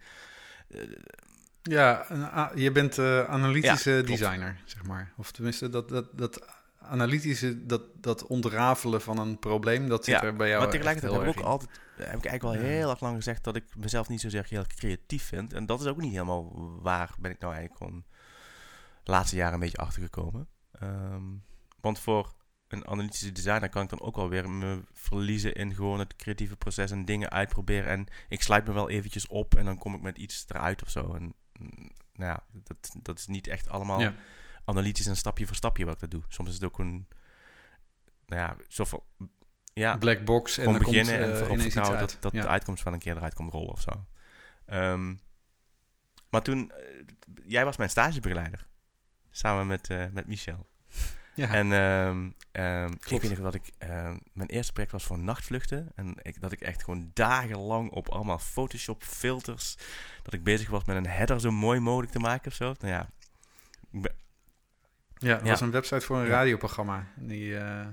eh, ja, je bent eh, analytische Ja, designer, zeg maar. Of tenminste, dat, dat, dat analytische, dat, dat ontrafelen van een probleem, dat zit Ja, er bij jou maar tegelijkertijd heb ik ook in. altijd, heb ik eigenlijk wel heel erg lang gezegd dat ik mezelf niet zozeer heel creatief vind. En dat is ook niet helemaal waar ben ik nou eigenlijk gewoon de laatste jaren een beetje achtergekomen. Ehm, want voor een analytische designer kan ik dan ook wel weer me verliezen in gewoon het creatieve proces en dingen uitproberen. En ik sluit me wel eventjes op en dan kom ik met iets eruit of zo. En mm, nou ja, dat, dat is niet echt allemaal Ja. Analytisch en stapje voor stapje wat ik dat doe. Soms is het ook een, nou ja, zoveel, ja, Black box en dan komt beginnen en eh, iets vertrouwen dat, dat ja. de uitkomst wel een keer eruit komt rollen of zo. Ehm, maar toen, eh, jij was mijn stagebegeleider. Samen met, eh, met Michel. Ja. En ehm, ehm, ik weet nog dat ik, mijn eerste project was voor nachtvluchten. En ik, dat ik echt gewoon dagenlang op allemaal Photoshop filters, dat ik bezig was met een header zo mooi mogelijk te maken of zo. Nou ja, ik ben- Ja, dat Ja. was een website voor een Ja. radioprogramma. Die, eh,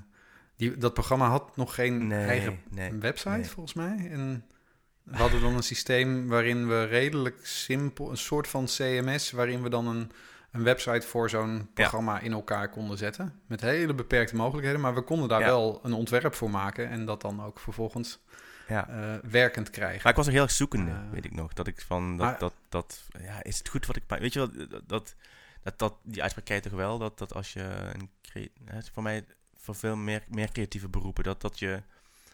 die, dat programma had nog geen nee, eigen nee. website, nee. volgens mij. En we hadden dan een systeem waarin we redelijk simpel, een soort van CMS, waarin we dan een, een website voor zo'n programma in elkaar konden zetten. Met hele beperkte mogelijkheden, maar we konden daar Ja. wel een ontwerp voor maken en dat dan ook vervolgens Ja. eh, werkend krijgen. Maar ik was er heel erg zoekende, Eh, weet ik nog. Dat ik van, dat, maar- dat, dat, ja, is het goed wat ik... Weet je wel, dat, dat, dat, dat die uitspraak je toch wel? Dat, dat als je een... hè, het is voor mij, voor veel meer, meer creatieve beroepen, dat, dat je...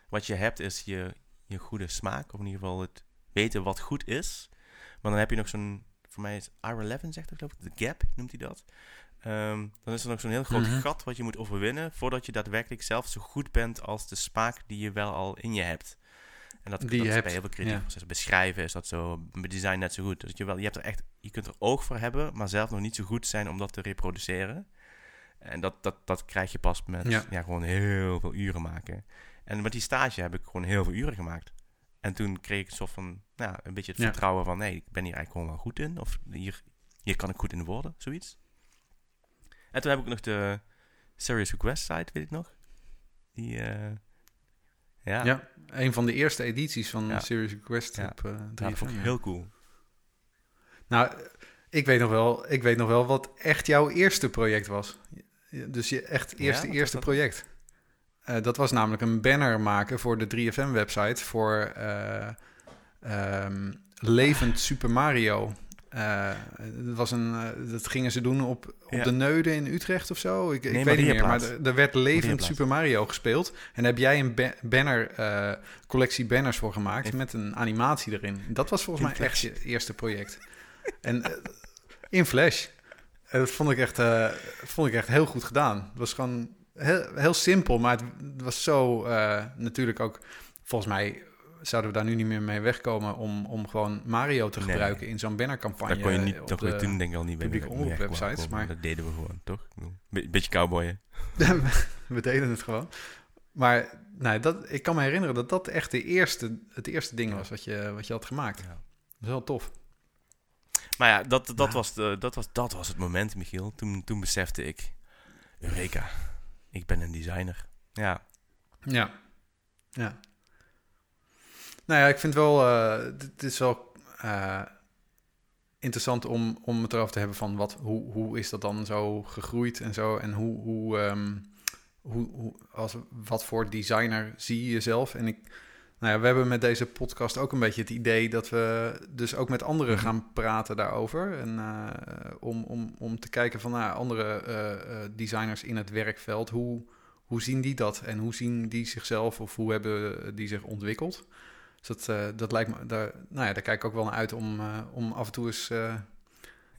Wat je hebt is je, je goede smaak, of in ieder geval het weten wat goed is. Maar dan heb je nog zo'n... Voor mij is R11, zegt hij geloof ik, de gap noemt hij dat. Ehm, dan is er nog zo'n heel groot Mhm. gat wat je moet overwinnen... voordat je daadwerkelijk zelf zo goed bent als de smaak die je wel al in je hebt. En dat, Die dat is bij heel veel creatieve processen. Beschrijven is dat zo, design net zo goed. Dus je, wel, je, hebt er echt, je kunt er oog voor hebben, maar zelf nog niet zo goed zijn om dat te reproduceren. En dat, dat, dat krijg je pas met Ja. ja. gewoon heel veel uren maken. En met die stage heb ik gewoon heel veel uren gemaakt. En toen kreeg ik een soort van, nou, een beetje het Ja. vertrouwen van, nee, ik ben hier eigenlijk gewoon wel goed in. Of hier, hier kan ik goed in worden, zoiets. En toen heb ik nog de Serious Request site, weet ik nog. Die, eh, ja, Ja, een van de eerste edities van Ja. Serious Request Ja. op Ja, dat 3FM. vond ik heel cool. Nou, ik weet nog wel, ik weet nog wel wat echt jouw eerste project was. Dus je echt eerste, eerste project. Eh, dat was namelijk een banner maken voor de 3FM-website voor eh, ehm, Levend Super Mario. Eh, dat, was een, eh, dat gingen ze doen op, op Ja. de Neuden in Utrecht of zo. Ik, ik weet niet meer, maar er- er werd Levend. Super Mario gespeeld. En daar heb jij een ba- banner, eh, collectie banners voor gemaakt met een animatie erin. Dat was volgens In mij echt je eerste project. En in Flash. En dat vond ik, echt, vond ik echt heel goed gedaan. Het was gewoon heel, heel simpel, maar het, was zo natuurlijk ook... Volgens mij zouden we daar nu niet meer mee wegkomen om, om gewoon Mario te Nee. gebruiken in zo'n bannercampagne. Dat kon je niet, je de- toen denk ik al niet bij publieke wegkomen, maar- Dat deden we gewoon, toch? Be beetje cowboyen. we deden het gewoon. Maar nee, dat, ik kan me herinneren dat dat echt de eerste, het eerste ding was wat je, wat je had gemaakt. Ja. Dat is wel tof. Maar ja, dat, dat, Ja. Was de, dat, was, dat was het moment, Michiel. Toen, toen besefte ik, Eureka, ik ben een designer. Ja, Ja. Ja. Nou ja, ik vind wel, eh, het is wel eh, interessant om, om het erover te hebben van wat, hoe, hoe is dat dan zo gegroeid en zo. En hoe, hoe, ehm, hoe, hoe als, wat voor designer zie je jezelf? En ik, nou ja, we hebben met deze podcast ook een beetje het idee dat we dus ook met anderen Mhm. gaan praten daarover. En eh, om, om, om te kijken van nou, andere eh, eh, designers in het werkveld, hoe, hoe zien die dat? En hoe zien die zichzelf of hoe hebben die zich ontwikkeld? Dus dat, eh, dat lijkt me, daar, nou ja, daar kijk ik ook wel naar uit om, eh, om af en toe eens eh,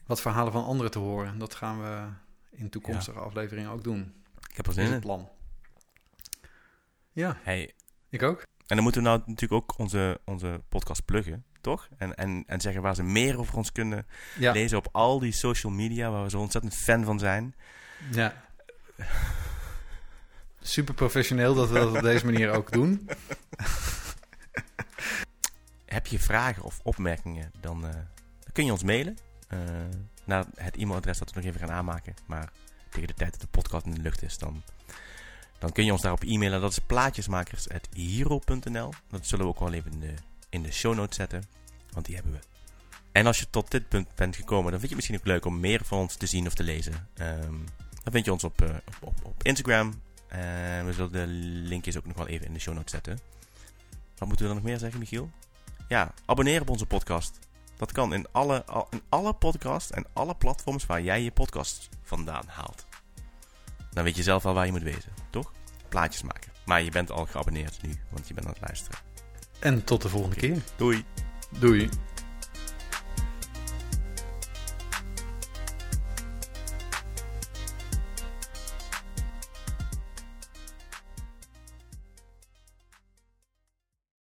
wat verhalen van anderen te horen. Dat gaan we in toekomstige afleveringen ook doen. ik heb er zin in. plan. Ja, Hey, ik ook. en dan moeten we nou natuurlijk ook onze, onze podcast pluggen, toch? En, en, en zeggen waar ze meer over ons kunnen Ja, lezen op al die social media, waar we zo ontzettend fan van zijn. ja. Super professioneel dat we dat op deze manier ook doen. Heb je vragen of opmerkingen, dan, eh, kun je ons mailen. Uh, naar het e-mailadres dat we nog even gaan aanmaken. Maar tegen de tijd dat de podcast in de lucht is, dan, dan kun je ons daarop e-mailen. Dat is plaatjesmakers.hero.nl. Dat zullen we ook wel even in de, in de show notes zetten. Want die hebben we. En als je tot dit punt bent gekomen, dan vind je het misschien ook leuk om meer van ons te zien of te lezen. Um, dan vind je ons op, uh, op, op, Instagram. We zullen de linkjes ook nog wel even in de show notes zetten. Wat moeten we dan nog meer zeggen, Michiel? Ja, abonneer op onze podcast. Dat kan in alle, in alle podcasts en alle platforms waar jij je podcast vandaan haalt. Dan weet je zelf al waar je moet wezen, toch? Plaatjes maken. Maar je bent al geabonneerd nu, want je bent aan het luisteren. En tot de volgende keer. Doei. Doei.